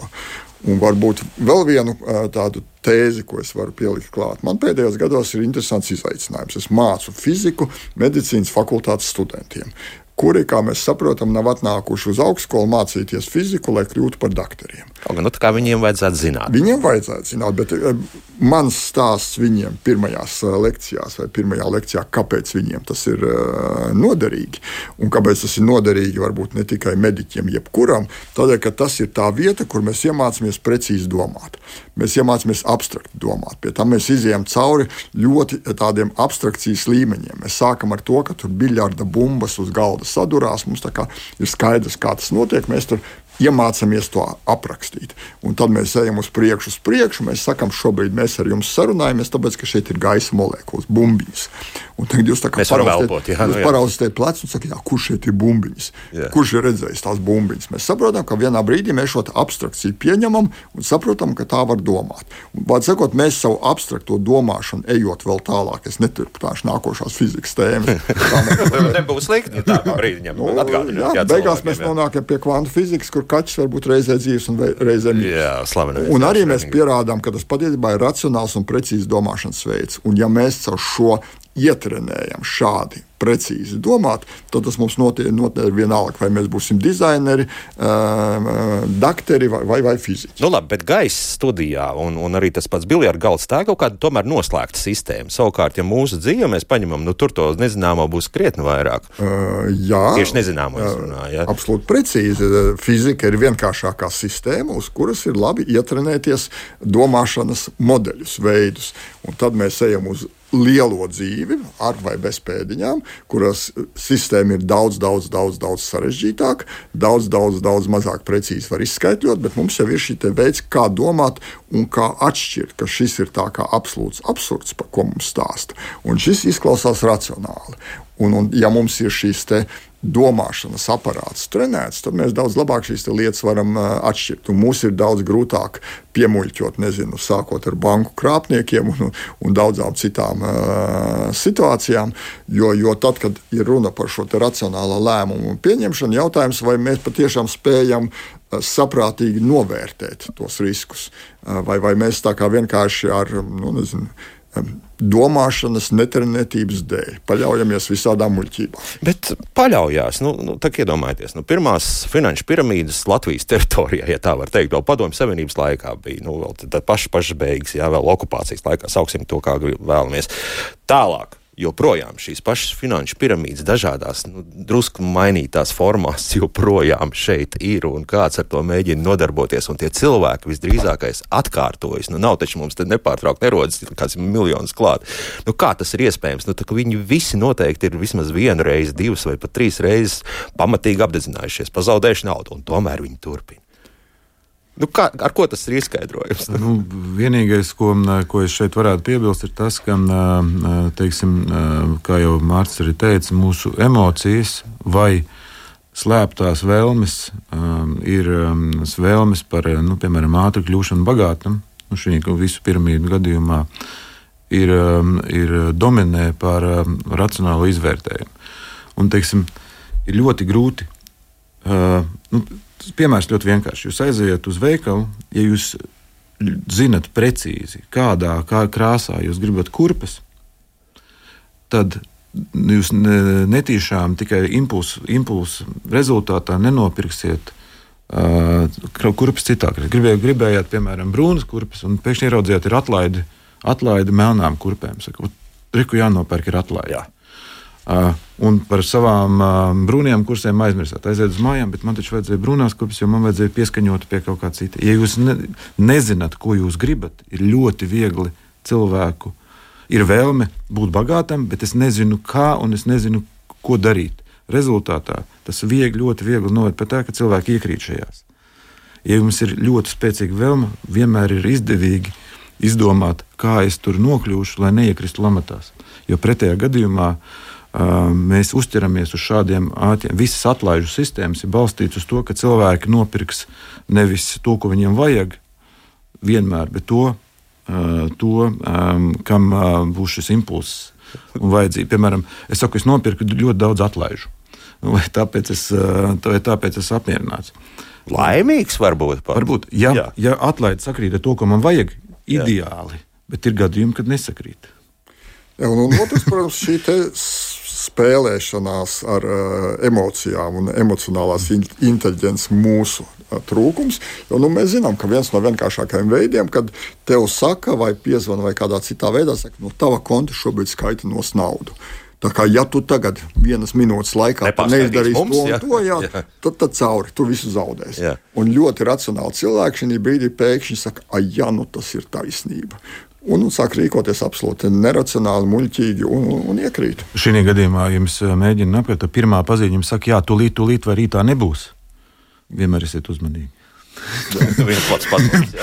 C: Un varbūt vēl vienu tādu tēzi, ko es varu pielikt klāt. Man pēdējos gados ir interesants izaicinājums. Es mācu fiziku medicīnas fakultātes studentiem kuri, kā mēs saprotam, nav atnākuši uz augstskolu mācīties fiziku, lai kļūtu par doktoriem.
A: Nu, kā viņiem vajadzētu zināt?
C: Viņiem vajadzētu zināt, bet uh, mans stāsts viņiem pirmajās uh, lekcijās vai pirmajā lekcijā, kāpēc viņiem tas ir uh, noderīgi un kāpēc tas ir noderīgi varbūt ne tikai mediķiem, jebkuram, tādēļ, ka tas ir tā vieta, kur mēs iemācāmies precīzi domāt. Mēs iemācāmies abstrakti domāt. Pie tam mēs izējām cauri ļoti tādiem abstrakcijas līmeņiem. Mēs sākam ar to, ka tur biļarda bumbas uz galda sadurās. Mums ir skaidrs, kā tas notiek. Mēs tur iemācāmies to aprakstīt. Un tad mēs ejam uz priekšu, uz priekšu. Mēs sakām, šobrīd mēs ar jums sarunājamies, tāpēc, ka šeit ir gaisa molekulas, bumbiņas. Un tagad jūs tā kā paraudzījāt plecu un sakāt, kurš šeit ir bumbiņas? Jā. Kurš ir redzējis tās bumbiņas? Mēs saprotam, ka vienā brīdī mēs šo abstrakciju pieņemam un saprotam, ka tā var domāt. Vārds sakot, mēs savu abstrakto domāšanu ejot vēl tālāk, es neturpināšu nākošās fizikas tēmas.
A: Tā nebūs slikti, tā brīdī ņem
C: nu, atgādināt. Beigās mēs nonākam pie kvantu fizikas, kur kaķis var būt reizē dzīves un reizē
A: mīļš.
C: Un arī mēs pierādām, ka tas patiesībā ir racionāls un precīzs domāšanas veids. Un ja mēs caur šo ietrenējam šādi precīzi domāt, tad tas mums notiek, notiek vienalga, vai mēs būsim dizaineri, dakteri vai, vai, vai fiziķi.
A: Nu, labi, bet gaisa studijā un, un arī tas pats biljardu galds tā ir kaut kāda tomēr noslēgta sistēma. Savukārt, ja mūsu dzīve mēs paņemam, nu tur to nezināmo būs krietni vairāk.
C: Uh, jā,
A: tieši nezināmo es runāju. Ja?
C: Absolūti precīzi. Fizika ir vienkāršākā sistēma, uz kuras ir labi ietrenēties domāšanas modeļus, veidus. Un tad mēs ejam uz lielo dzīvi, ar vai bez pēdiņām, kuras sistēma ir daudz, daudz, daudz, daudz sarežģītāka, daudz, daudz, daudz mazāk precīzi var izskaidrot, bet mums jau ir šī veids, kā domāt un kā atšķirt, ka šis ir tā kā absolūts absurds, par ko mums stāsta. Un šis izklausās racionāli. Un, un ja mums ir šīs domāšanas aparāts trenēts, tad mēs daudz labāk šīs lietas varam atšķirt. Un mums ir daudz grūtāk piemuļķot, nezinu, sākot ar banku krāpniekiem un, un daudzām citām uh, situācijām. Jo, jo tad, kad ir runa par šo racionālo lēmumu pieņemšanu, jautājums, vai mēs patiešām spējam saprātīgi novērtēt tos riskus, vai, vai mēs tā kā vienkārši ar, nu, nezinu, domāšanas netrenētības dēļ. Paļaujamies visādām muļķībām.
A: Bet paļaujās, nu, nu tā iedomājieties, nu, pirmās finanšu piramīdas Latvijas teritorijā, ja tā var teikt, vēl padomju savienības laikā bija, nu, vēl tad pašas pašas beigas, jā, vēl okupācijas laikā, sauksim to kā vēlamies. Tālāk joprojām šīs pašas finanšu piramīdas, dažādās, nu, drusku mainītās formās, joprojām šeit ir un kāds ar to mēģina nodarboties. Un tie cilvēki visdrīzākais atkārtojas. Nu, nav taču mums te nepārtraukti nerodas kāds miljonus klāt. Nu, kā tas ir iespējams? Nu, viņi visi noteikti ir vismaz vienu reizi, divas vai pat trīs reizes pamatīgi apdedzinājušies, pazaudējuši naudu, un tomēr viņi turpina. Nu, kā, ar ko tas ir izskaidrojams?
B: Nu, vienīgais, ko, ko es šeit varētu piebilst, ir tas, ka, teiksim, kā jau Mārcis arī teica, mūsu emocijas vai slēptās vēlmes ir vēlmes par, nu, piemēram, ātru kļūšanu bagātam. Nu, šī visu piramīdu gadījumā ir, ir dominē par racionālu izvērtējumu. Un, teiksim, ir ļoti grūti. Uh, nu, piemērs ļoti vienkāršs. Jūs aiziet uz veikalu, ja jūs zinat precīzi, kādā kā krāsā jūs gribat kurpes, tad jūs netīšām tikai impulsu, impulsu rezultātā nenopirksiet uh, kurpes citā. Gribējāt, gribējāt, piemēram, brūnas kurpes, un pēkšņi ieraudzījāt, ir atlaidi, atlaidi melnām kurpēm. Saka, Riku jānopērk ir atlaidi. Jā. Uh, un par savām uh, brūnajām kursiem aizmirsāt. Aiziet uz mājām, bet man taču vajadzēja brūnās kurpes, jo man vajadzēja pieskaņot pie kaut kā cita. Ja jūs ne, nezināt, ko jūs gribat, ir ļoti viegli cilvēku. Ir vēlme būt bagātam, bet es nezinu, kā un es nezinu, ko darīt. Rezultātā tas viegli, ļoti viegli noved pie tā, ka cilvēki iekrīt šajās. Ja jums ir ļoti spēcīga vēlme, vienmēr ir izdevīgi izdomāt, kā es tur nokļūšu, lai neiekristu lamatās. Jo pretējā gadījumā uh, mēs uzķeramies uz šādiem ātriem. Visas atlaižu sistēmas ir balstītas uz to, ka cilvēki nopirks nevis to, ko viņiem vajag, vienmēr, bet to, to kam būs šis impulss un vajadzība. Piemēram, es saku, es nopirku ļoti daudz atlaižu. Vai tāpēc es, vai tāpēc es apmierināts?
A: Laimīgs varbūt. Pat.
B: Varbūt, ja, Jā. ja atlaide sakrīt ar to, ko man vajag, ideāli, Jā. bet ir gadījumi, kad nesakrīt.
C: Un, un otrs, protams, šī spēlēšanās ar uh, emocijām un emocionālās in inteliģences mūsu uh, trūkums. Jo nu, mēs zinām, ka viens no vienkāršākajiem veidiem, kad tev saka, vai piezvana, vai kādā citā veidā saka, no nu, tava konta šobrīd skaitinās naudu. Tā kā ja tu tagad vienas minūtes laikā neizdarīsi mums, to un jā. to, jā, jā. Tad, tad cauri tu visu zaudēsi. Jā. Un ļoti racionāli cilvēki šajā brīdī pēkšņi saka, ah, jā, nu tas ir taisnība un, sāk rīkoties absolūti neracionāli, muļķīgi un, un, iekrīt.
B: Šī gadījumā jums eh, mēģina ka pirmā paziņa jums saka, jā, tūlīt, tūlīt vai rītā nebūs. Vienmēr esiet uzmanīgi.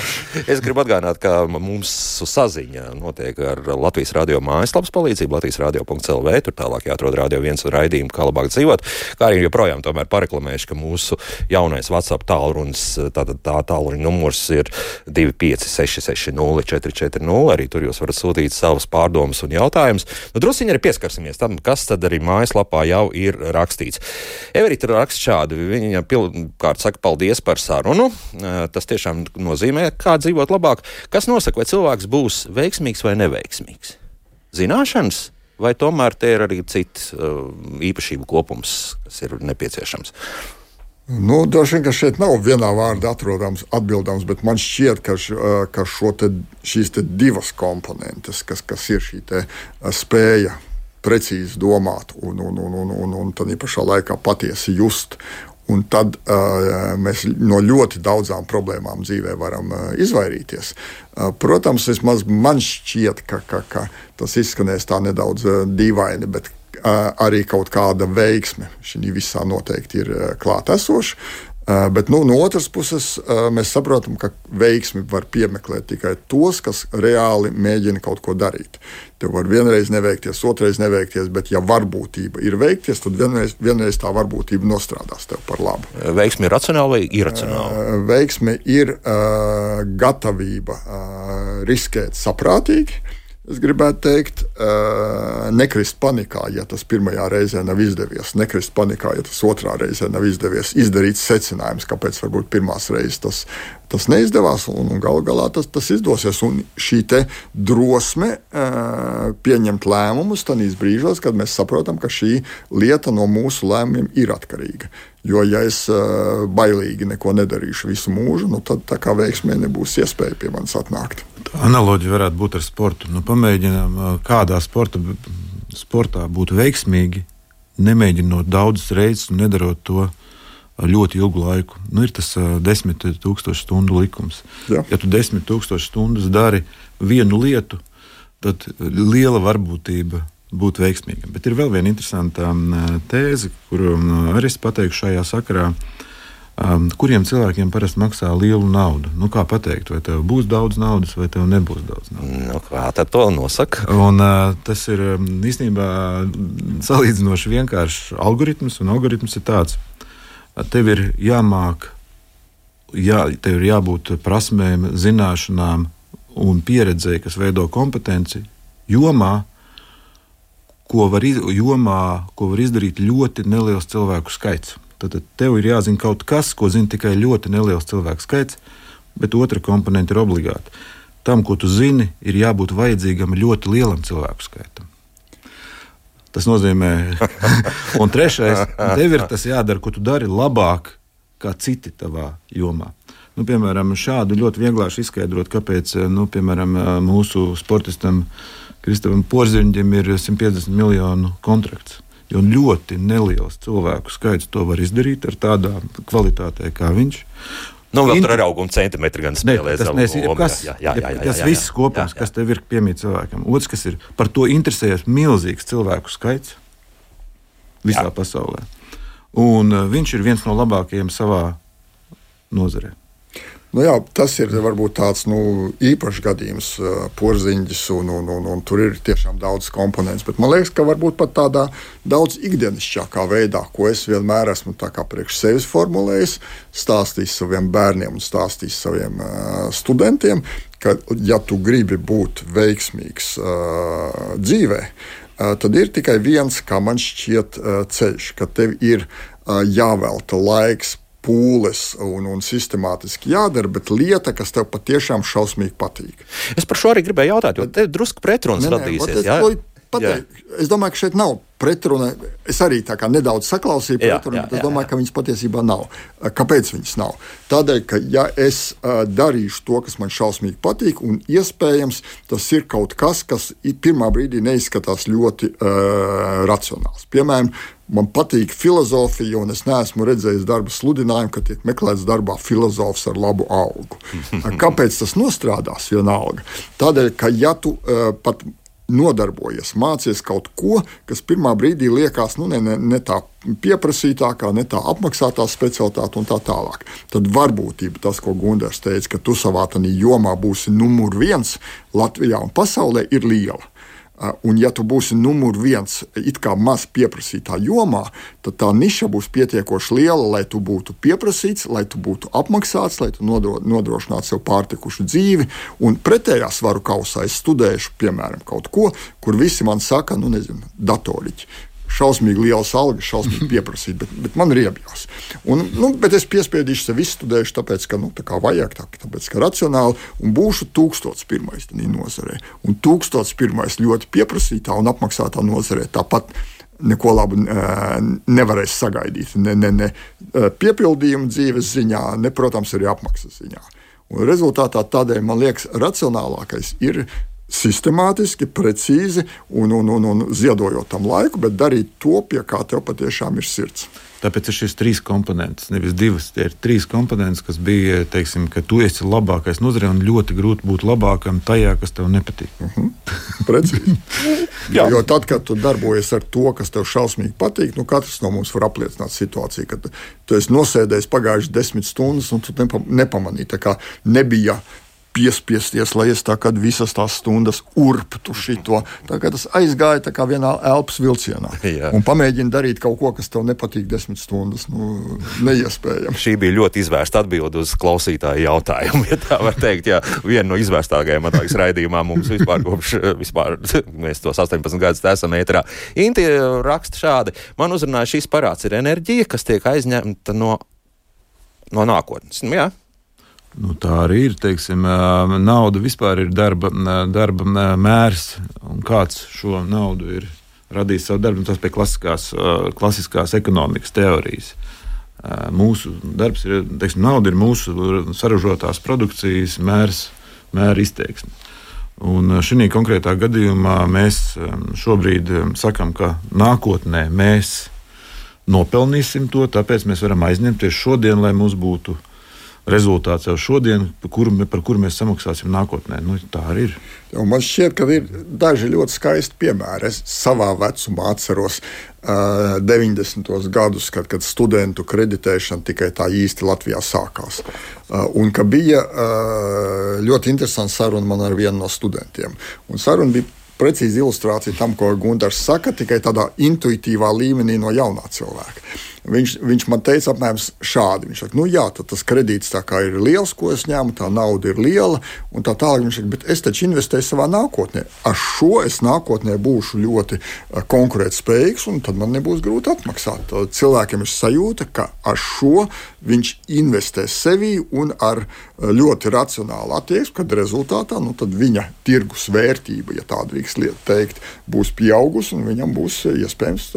A: es gribu atgādināt, ka mums saziņa notiek ar Latvijas radio mājaslapas palīdzību, Latvijas radio.clv. Tur tālāk jāatrod radio viens raidījumu, kā labāk dzīvot. Kā arī joprojām tomēr pareklamējuši, ka mūsu jaunais WhatsApp tālrunis, tātad tā tālruņa numurs ir 25660 Arī tur jūs varat sūtīt savas pārdomas un jautājumus. Nu, drusciņi arī pieskarsimies tam, kas tad arī mājaslapā jau ir rakstīts. Everita raksta šādi. Viņa pirmkārt saka paldies par sarunu. Tas tiešām nozīmē, kā dzīvot labāk. Kas nosaka, vai cilvēks būs veiksmīgs vai neveiksmīgs? Zināšanas, vai tomēr te ir arī cits īpašību kopums, kas ir nepieciešams?
C: Nu, Droši vien, ka šeit nav vienā vārdā atrodams atbildams, bet man šķiet, ka, š, ka te, šīs te divas komponentes, kas, kas ir šī spēja precīzi domāt un, un, un, un, un, un tad pašā laikā patiesi just Un tad uh, mēs no ļoti daudzām problēmām dzīvē varam uh, izvairīties. Uh, protams, vismaz man šķiet, ka, ka, ka tas izskanēs tā nedaudz uh, dīvaini, bet arī kaut kāda veiksme šī visā noteikti ir klātesoša. Uh, bet nu, no otras puses, uh, mēs saprotam, ka veiksmi var piemeklēt tikai tos, kas reāli mēģina kaut ko darīt. Tev var vienreiz neveikties, otrreiz neveikties, bet, ja varbūtība ir veikties, tad vienreiz, vienreiz tā varbūtība nostrādās tev par labu.
A: Veiksmi ir racionāla vai iracionāla?
C: Veiksmi ir uh, gatavība uh, riskēt saprātīgi Es gribētu teikt, nekrist panikā, ja tas pirmajā reizē nav izdevies, nekrist panikā, ja tas otrā reizē nav izdevies, izdarīt secinājumus, kāpēc varbūt pirmās reizes tas, tas neizdevās, un, un galu galā tas, tas izdosies. Un šī drosme pieņemt lēmumus tajos brīžos, kad mēs saprotam, ka šī lieta no mūsu lēmumiem ir atkarīga. Jo, ja es uh, bailīgi neko nedarīšu visu mūžu, nu, tad tā kā veiksmē nebūs iespēja pie manis atnākt.
B: Analoģija varētu būt ar sportu. Nu, pamēģinām, kādā sporta, sportā būt veiksmīgi, nemēģinot daudzas reizes un nedarot to ļoti ilgu laiku. Nu, ir tas uh, desmit tūkstošu stundu likums. Jā. Ja tu desmit tūkstošu stundas dari vienu lietu, tad liela varbūtība būt veiksmīgam. Bet ir vēl viena interesanta tēze, kuru arī es pateikšu šajā sakarā. Um, kuriem cilvēkiem parasti maksā lielu naudu? Nu, kā pateikt, vai tev būs daudz naudas, vai tev nebūs daudz naudas?
A: Nu, kā tad to nosaka?
B: Un, uh, tas ir īstenībā salīdzinoši vienkāršs algoritms, un algoritms ir tāds, ka tev ir jāmāk, jā, tev ir jābūt prasmēm, zināšanām un pieredzēji, kas veido kompetenci jomā, ko var, iz, jomā, ko var izdarīt ļoti neliels cilvēku skaits. Tad tev ir jāzina kaut kas, ko zina tikai ļoti neliels cilvēku skaits, bet otra komponente ir obligāta. Tam, ko tu zini, ir jābūt vajadzīgam ļoti lielam cilvēku skaitam. Tas nozīmē, un trešais, tev ir tas jādara, ko tu dari labāk kā citi tavā jomā. Nu, piemēram, šādu ļoti vienkārši izskaidrot, kāpēc nu, piemēram, mūsu sportistam uh, Kristavam Porziņģim ir 150 miljonu kontrakts. Jo ļoti neliels cilvēku skaits to var izdarīt ar tādām kvalitātēm kā viņš.
A: Nu, vēl tur ir auguma centimetri gan spēlē.
B: Ne, tas nesīja, kas, jā, jā, jā, jā, tas jā, viss kopums, jā, jā. kas tev ir piemīt cilvēkam. Otrs, kas ir par to interesējas milzīgs cilvēku skaits visā jā. pasaulē. Un uh, viņš ir viens no labākajiem savā nozarē.
C: Nu jā, tas ir varbūt tāds nu, īpašs gadījums, porziņš, un, un, un, un tur ir tiešām daudz komponentu. Bet man liekas, ka varbūt pat tādā daudz ikdienišķākā veidā, ko es vienmēr esmu priekš sevis formulējis, stāstījis saviem bērniem un stāstījis saviem uh, studentiem, ka, ja tu gribi būt veiksmīgs uh, dzīvē, uh, tad ir tikai viens, kā man šķiet, uh, ceļš, ka tev ir uh, jāvelta laiks pūles un, un sistemātiski jādara, bet lieta, kas tev patiešām šausmīgi patīk.
A: Es par šo arī gribēju jautāt, jo te drusku pretrunas radīsies.
C: Ne, ne, pateikt, es domāju, ka šeit nav pretruna. Es arī nedaudz saklausīju pretrunu, bet es domāju, jā. ka viņas patiesībā nav. Kāpēc viņas nav? Tādēļ, ka ja es uh, darīšu to, kas man šausmīgi patīk, un iespējams tas ir kaut kas, kas pirmā brīdī neizskatās ļoti uh, racionāls. Piemēram, Man patīk filozofija, un es neesmu redzējis darba sludinājumu, ka tiek meklēts darbā filozofs ar labu algu. Kāpēc tas nostrādās vienalga? Tādēļ, ka ja tu uh, pat nodarbojies, mācies kaut ko, kas pirmā brīdī liekas nu, ne, ne, ne tā pieprasītākā, ne tā apmaksātā specialitāte un tā tālāk. Tad varbūtība tas, ko Gunārs teica, ka tu savā jomā būsi numur viens Latvijā un pasaulē, ir liela. Un, ja tu būsi numur viens, it kā maz pieprasītā jomā, tad tā niša būs pietiekoši liela, lai tu būtu pieprasīts, lai tu būtu apmaksāts, lai tu nodrošinātu sev pārtikušu dzīvi. Un pretējā svaru kausā es studēšu, piemēram, kaut ko, kur visi man saka, nu, nezinu, datoriķi šausmīgi liels algas, šausmīgi pieprasīt, bet, bet man ir iebjās. Un, nu, bet es piespiedīšu sev izstudēšu, tāpēc, ka, nu, tā kā vajag, tā, tāpēc, ka racionāli, un būšu tūkstots pirmais nozarē. Un tūkstots pirmais ļoti pieprasītā un apmaksātā nozarē tāpat neko labu nevarēs sagaidīt. Ne, ne, ne piepildījuma dzīves ziņā, ne, protams, arī apmaksas ziņā. Un rezultātā tādēļ man liekas, racionālākais ir sistemātiski, precīzi un, un, un, un ziedojot tam laiku, bet darīt to, pie kā tev patiešām ir sirds.
B: Tāpēc ir šis trīs komponents, nevis divas. Tie ir trīs komponents, kas bija, teiksim, ka tu esi labākais nozarē un ļoti grūti būt labākam tajā, kas tev nepatīk. Uh
C: mhm. -huh. Precīzi. jo, jo tad, kad tu darbojies ar to, kas tev šausmīgi patīk, nu katrs no mums var apliecināt situāciju, kad tu esi nosēdējis pagājušas desmit stundas un tu nepamanīji. Tā kā nebija piespiesties, lai es tā kā visas tās stundas urptu šito. Tagad tas aizgāja tā kā vienā elpas vilcienā. Jā. Un pamēģina darīt kaut ko, kas tev nepatīk desmit stundas. Nu, neiespējami.
A: Šī bija ļoti izvērsta atbilde uz klausītāju jautājumu. Ja tā var teikt, jā, viena no izvērstākajām atklājas raidījumā mums vispār kopš vispār, mēs tos 18 gadus esam ētrā. Inti raksta šādi. Man uzrunāja šīs parāds ir enerģija, kas tiek aizņemta no, no nākotnes. Nu, jā.
B: Nu, tā arī ir. Teiksim, nauda vispār ir darba, darba mērs, un kāds šo naudu ir radījis savu darbu. Tas pie klasiskās, klasiskās ekonomikas teorijas. Mūsu darbs ir, teiksim, nauda ir mūsu saražotās produkcijas mērs, mēra izteiksme. Un šī konkrētā gadījumā mēs šobrīd sakām, ka nākotnē mēs nopelnīsim to, tāpēc mēs varam aizņemties šodien, lai mums būtu rezultāts jau šodien, par kuru, par kuru mēs samaksāsim nākotnē. Nu, tā arī ir.
C: Un man šķiet, ka ir daži ļoti skaisti piemēri. Es savā vecumā atceros uh, 90. gadus, kad, kad studentu kreditēšana tikai tā īsti Latvijā sākās. Uh, un ka bija uh, ļoti interesanta saruna man ar vienu no studentiem. Un saruna bija precīzi ilustrācija tam, ko Gunārs saka, tikai tādā intuitīvā līmenī no jaunā cilvēka. Viņš, viņš man teica, apmēram šādi. Viņš saka, nu jā, tas kredīts ir liels, ko es ņēmu, tā nauda ir liela, un tā tālāk. Viņš saka, bet es taču investēju savā nākotnē. Ar šo es nākotnē būšu ļoti eh, konkurētspējīgs, un tad man nebūs grūti atmaksāt. Tad cilvēkiem ir sajūta, ka ar šo viņš investē sevī un ar eh, ļoti racionālu attieksmi, kad rezultātā nu, viņa tirgus vērtība, ja tā drīkst teikt, būs pieaugusi, un viņam būs eh, iespējams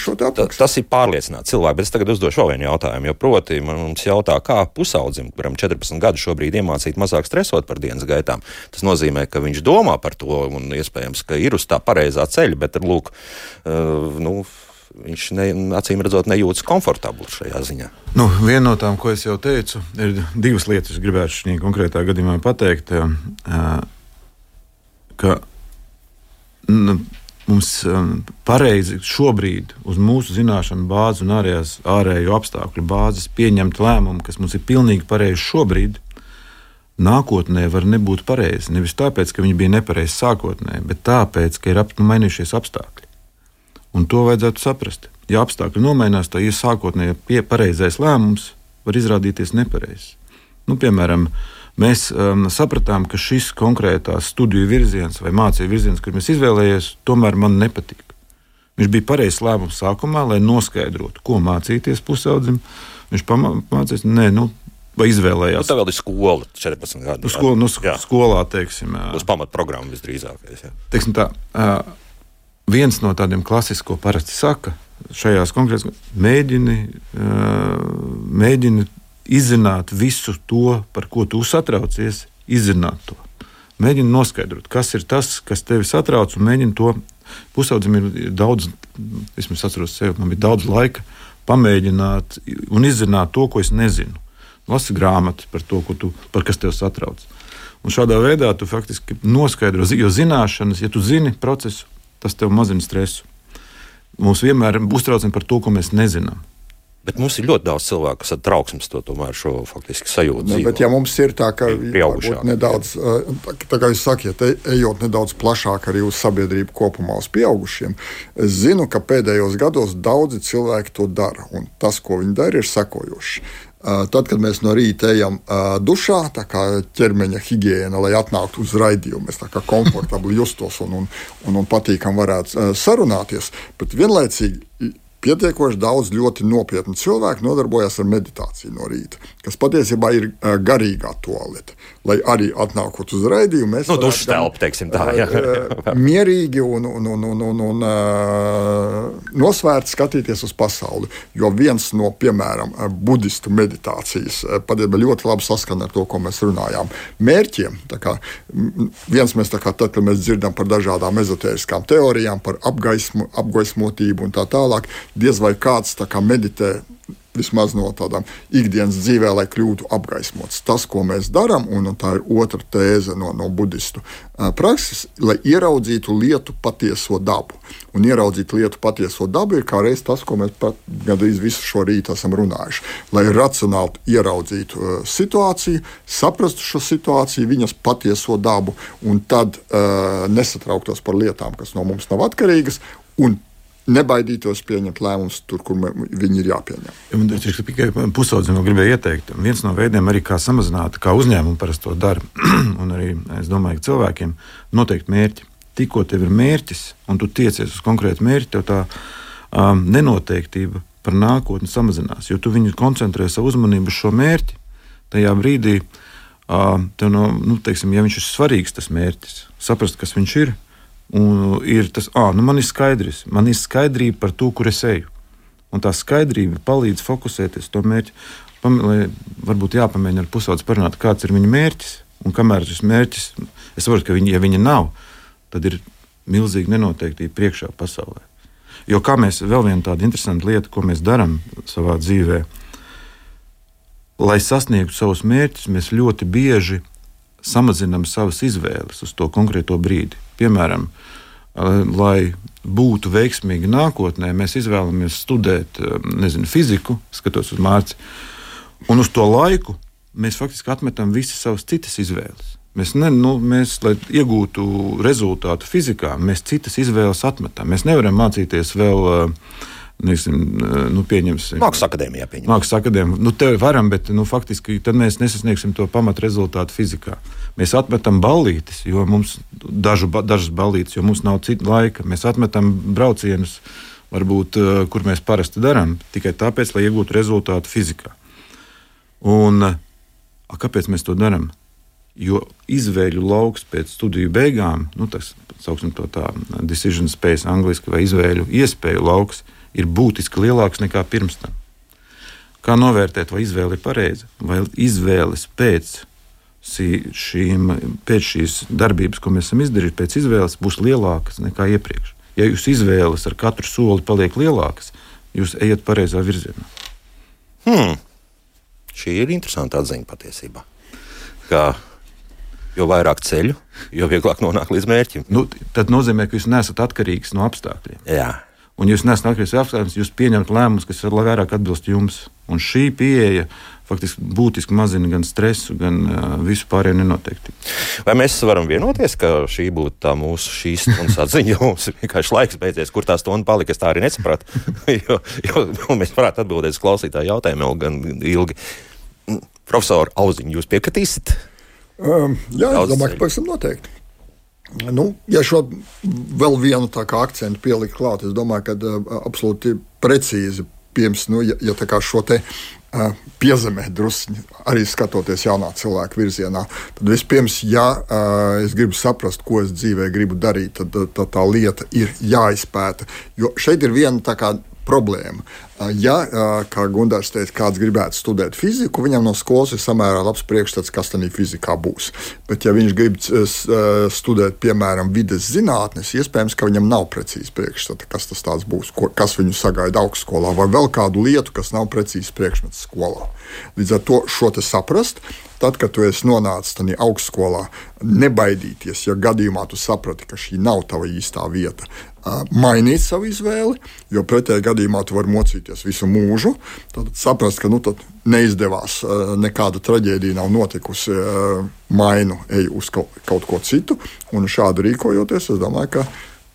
C: šo te atmaksāt.
A: Tas ir pārliecināts cilvēks cilvēki, bet es tagad uzdošu vēl vienu jautājumu. Jo proti, mums jautā, kā pusaudzim, kuram 14 gadu šobrīd iemācīt mazāk stresot par dienas gaitām. Tas nozīmē, ka viņš domā par to un iespējams, ka ir uz tā pareizā ceļa, bet lūk, uh, nu, viņš ne, acīm redzot nejūtas komfortabli šajā ziņā.
B: Nu, viena no tām, ko es jau teicu, ir divas lietas, kas gribētu šajā konkrētā gadījumā pateikt. Uh, ka, nu, mums um, pareizi šobrīd uz mūsu zināšanu bāzes un ārējās, ārējo apstākļu bāzes pieņemt lēmumu, kas mums ir pilnīgi pareizi šobrīd, nākotnē var nebūt pareizi. Nevis tāpēc, ka viņi bija nepareizi sākotnē, bet tāpēc, ka ir ap, mainījušies apstākļi. Un to vajadzētu saprast. Ja apstākļi nomainās, tad ja sākotnēji pareizais lēmums var izrādīties nepareizs. Nu, piemēram, uh, mēs um, sapratām, ka šis konkrētās studiju virziens vai mācību virziens, kur mēs izvēlējāmies, tomēr man nepatīk. Viņš bija pareizs lēmums sākumā, lai noskaidrotu, ko mācīties pusaudzim. Viņš pamācījās, nē, nu, vai izvēlējās. Nu,
A: tā vēl ir skola, 14 gadu.
B: Nu, skola, nu, jā. skolā, teiksim,
A: uz pamatprogrammu visdrīzākais. Jā.
B: Teiksim tā, viens no tādiem klasisko parasti saka, šajās konkrētās mēģini, mēģini izzināt visu to, par ko tu satraucies, izzināt to. Mēģini noskaidrot, kas ir tas, kas tevi satrauc, un mēģini to. Pusaudzim ir daudz, es atceros, sev, man bija daudz laika pamēģināt un izzināt to, ko es nezinu. Lasi grāmatu par to, tu, par kas tev satrauc. Un šādā veidā tu faktiski noskaidro, jo zināšanas, ja tu zini procesu, tas tev mazina stresu. Mums vienmēr būs traucīgi par to, ko mēs nezinām.
A: Bet mums ir ļoti daudz cilvēku, kas ar trauksmes to tomēr šo faktiski sajūtu.
C: Ne, bet ja mums ir tā, ka nedaudz, tā kā jūs sakiet, ejot nedaudz plašāk arī uz sabiedrību kopumā, uz pieaugušiem, es zinu, ka pēdējos gados daudzi cilvēki to dara. Un tas, ko viņi dara, ir sekojoši. Tad, kad mēs no rīta ejam dušā, tā kā ķermeņa higiēna, lai atnāktu uz raidījumu, mēs tā kā komfortabli justos un, un, un, un patīkami varētu sarunāties, bet vienlaicīgi pietiekoši daudz ļoti nopietnu cilvēku nodarbojas ar meditāciju no rīta, kas patiesībā ir garīgā toalete. Lai arī atnākot uz raidījumu, mēs
A: nu, dušu telpu, teiksim tā, jā.
C: mierīgi un, un, un, un, un, un uh, nosvērti skatīties uz pasauli. Jo viens no, piemēram, budistu meditācijas patiesībā ļoti labi saskana ar to, ko mēs runājām. Mērķiem, kā, viens mēs tā kā tad, kad mēs dzirdam par dažādām ezotēriskām teorijām, par apgaismu, apgaismotību un tā tālāk, diez vai kāds kā meditē vismaz no tādām ikdienas dzīvē, lai kļūtu apgaismots. Tas, ko mēs darām, un tā ir otra tēze no, no budistu prakses, lai ieraudzītu lietu patieso dabu. Un ieraudzīt lietu patieso dabu ir kā reiz tas, ko mēs pat gandrīz visu šo rītu esam runājuši. Lai racionāli ieraudzītu situāciju, saprastu šo situāciju, viņas patieso dabu, un tad uh, nesatrauktos par lietām, kas no mums nav atkarīgas, un nebaidītos pieņemt lēmumus tur, kur viņi ir jāpieņem.
B: Es tikai pusaudzim gribēju ieteikt. Viens no veidiem, arī kā samazināt, kā uzņēmumi parasti to dara, un arī es domāju, ka cilvēkiem noteikti mērķi. Tikko tev ir mērķis, un tu tiecies uz konkrētu mērķi, tev tā um, nenoteiktība par nākotni samazinās. Jo tu viņu koncentrē savu uzmanību uz šo mērķi. Tajā brīdī, tev no, nu, teiksim, ja viņš ir svarīgs, tas mērķis, saprast, kas viņš ir, Un ir tas, ah, nu man ir skaidrs, man ir skaidrība par to, kur es eju. Un tā skaidrība palīdz fokusēties to mērķi. Lai varbūt jāpamēģina ar pusaudzes parunāt, kāds ir viņa mērķis. Un kamēr šis mērķis, es saprotu, ka viņi, ja viņa nav, tad ir milzīga nenoteiktība priekšā pasaulē. Jo kā mēs vēl viena tāda interesanta lieta, ko mēs darām savā dzīvē, lai sasniegtu savus mērķus, mēs ļoti bieži samazinām savas izvēles uz to konkrēto brīdi. Piemēram, lai būtu veiksmīgi nākotnē, mēs izvēlamies studēt nezinu, fiziku, skatos uz māci, un uz to laiku mēs faktiski atmetam visas savas citas izvēles. Mēs, ne, nu, mēs, lai iegūtu rezultātu fizikā, mēs citas izvēles atmetam. Mēs nevaram mācīties vēl uh, Nesim, nu, pieņemsim.
A: Mākslas akadēmijā pieņemsim.
B: Mākslas akadēmijā. Nu, te varam, bet nu, faktiski tad mēs nesasniegsim to pamatrezultātu fizikā. Mēs atmetam ballītes, jo mums dažu, dažas ballītes, jo mums nav cita laika. Mēs atmetam braucienus, varbūt, kur mēs parasti darām, tikai tāpēc, lai iegūtu rezultātu fizikā. Un, a, kāpēc mēs to darām? Jo izvēļu lauks pēc studiju beigām, nu, tas sauksim to tā, decision space, angļuiski, vai izvēļu iespēju lauks, ir būtiski lielāks nekā pirms tam. Kā novērtēt, vai izvēle ir pareiza, vai izvēles pēc, šīm, pēc šīs darbības, ko mēs esam izdarījuši, pēc izvēles būs lielākas nekā iepriekš. Ja jūsu izvēles ar katru soli paliek lielākas, jūs ejat pareizā virzienā.
A: Hmm. Šī ir interesanta atziņa patiesībā. Kā jo vairāk ceļu, jo vieglāk nonākt līdz mērķim.
B: Nu, tad nozīmē, ka jūs neesat atkarīgs no apstākļiem.
A: Jā
B: un jūs nesat atkarīgs no apstākļiem, jūs pieņemat lēmumus, kas vairāk atbilst jums. Un šī pieeja faktiski būtiski mazina gan stresu, gan uh, visu pārējo nenoteiktību.
A: Vai mēs varam vienoties, ka šī būtu tā mūsu šīs stundas atziņa, mums vienkārši laiks beidzies, kur tā stunda palika, es tā arī nesapratu. jo, jo mēs varētu atbildēt uz klausītāju jautājumu vēl gan ilgi. Profesor Auziņ, jūs piekritīsiet?
C: Um, jā, es domāju, ka pavisam noteikti. Nu, ja šo vēl vienu akcentu pielikt klāt, es domāju, ka uh, absolūti precīzi pieņems, nu, ja, ja šo te uh, piezemē druskuļi, arī skatoties jaunā cilvēka virzienā, tad vispirms, ja uh, es gribu saprast, ko es dzīvē gribu darīt, tad, tad tā lieta ir jāizpēta. Jo šeit ir viena tā kā problēma. Ja, kā Gunārs teica, kāds gribētu studēt fiziku, viņam no skolas ir samērā labs priekšstats, kas tajā fizikā būs. Bet, ja viņš grib studēt, piemēram, vides zinātnes, iespējams, ka viņam nav precīzi priekšstata, kas tas būs, ko, kas viņu sagaida augstskolā, vai vēl kādu lietu, kas nav precīzi priekšmets skolā. Līdz ar to šo saprast, tad, kad tu esi nonācis tajā augstskolā, nebaidīties, ja gadījumā tu saprati, ka šī nav tava īstā vieta, mainīt savu izvēli, jo pretējā gadījumā tu vari mocīties visu mūžu. Tad saprast, ka nu, neizdevās, nekāda traģēdija nav notikusi, mainu, eju uz kaut, kaut ko citu. Un šādi rīkojoties, es domāju, ka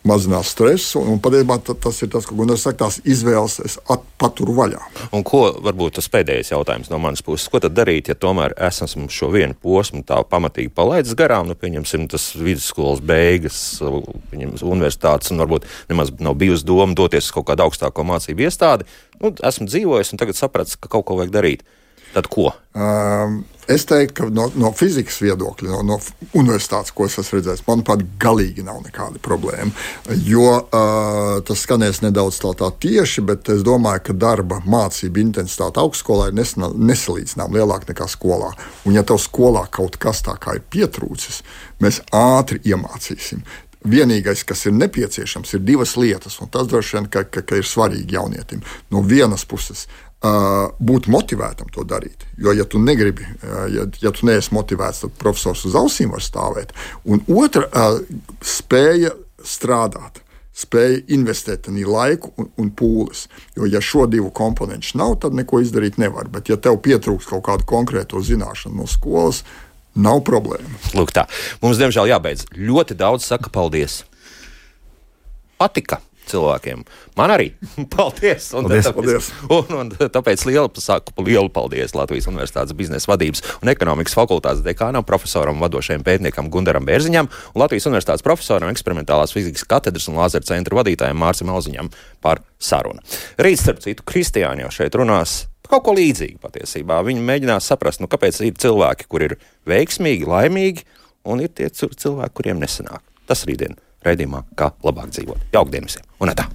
C: mazinās stresu. Un, un patiesībā tas ir tas, ko Gunārs saka, tās izvēles es paturu vaļā.
A: Un ko varbūt tas pēdējais jautājums no manas puses? Ko tad darīt, ja tomēr esam šo vienu posmu tā pamatīgi palaidis garām? Nu, pieņemsim, tas vidusskolas beigas, universitātes, un varbūt nemaz nav bijusi doma doties uz kaut kādu augstāko mācību iestādi. Nu, esmu dzīvojis un tagad sapratis, ka kaut ko vajag darīt. Tad ko?
C: Um, es teiktu, ka no, no fizikas viedokļa, no, no universitātes, ko es esmu redzējis, manuprāt, galīgi nav nekāda problēma. Jo uh, tas skanēs nedaudz tā, tā tieši, bet es domāju, ka darba mācību intensitāte augstskolā ir nesalīdzināmā lielāka nekā skolā. Un, ja tev skolā kaut kas tā kā ir pietrūcis, mēs ātri iemācīsim. Vienīgais, kas ir nepieciešams, ir divas lietas, un tas droši vien ka, ka, ka ir svarīgi jaunietim. No vienas puses, būt motivētam to darīt. Jo, ja tu negribi, ja, ja tu neesi motivēts, tad profesors uz ausīm var stāvēt. Un otra spēja strādāt. Spēja investēt in laiku un, un pūles. Jo, ja šo divu komponentu nav, tad neko izdarīt nevar. Bet, ja tev pietrūks kaut kādu konkrētu zināšanu no skolas, nav problēma.
A: Lūk, tā. Mums, diemžēl, jābeidz. Ļoti daudz saka paldies. Patika cilvēkiem. Man arī. paldies!
C: Un, paldies,
A: tāpēc,
C: paldies.
A: Un, un, tāpēc lielu, saku lielu paldies Latvijas Universitātes biznesa vadības un ekonomikas fakultātes dekānam, profesoram, vadošajam pētniekam Gundaram Bērziņam un Latvijas Universitātes profesoram, eksperimentālās fizikas katedras un lāzera centra vadītājam Mārcim Alziņam par sarunu. Rīt, starp citu, Kristiāni jau šeit runās kaut ko līdzīgu patiesībā. Viņi mēģinās saprast, nu, kāpēc ir cilvēki, kur ir veiksmīgi, laimīgi, un ir tie cilvēki, kuriem nesanāk. Tas rītdien raidījumā, kā labāk dzīvot. Jauktdien visiem! Un tā!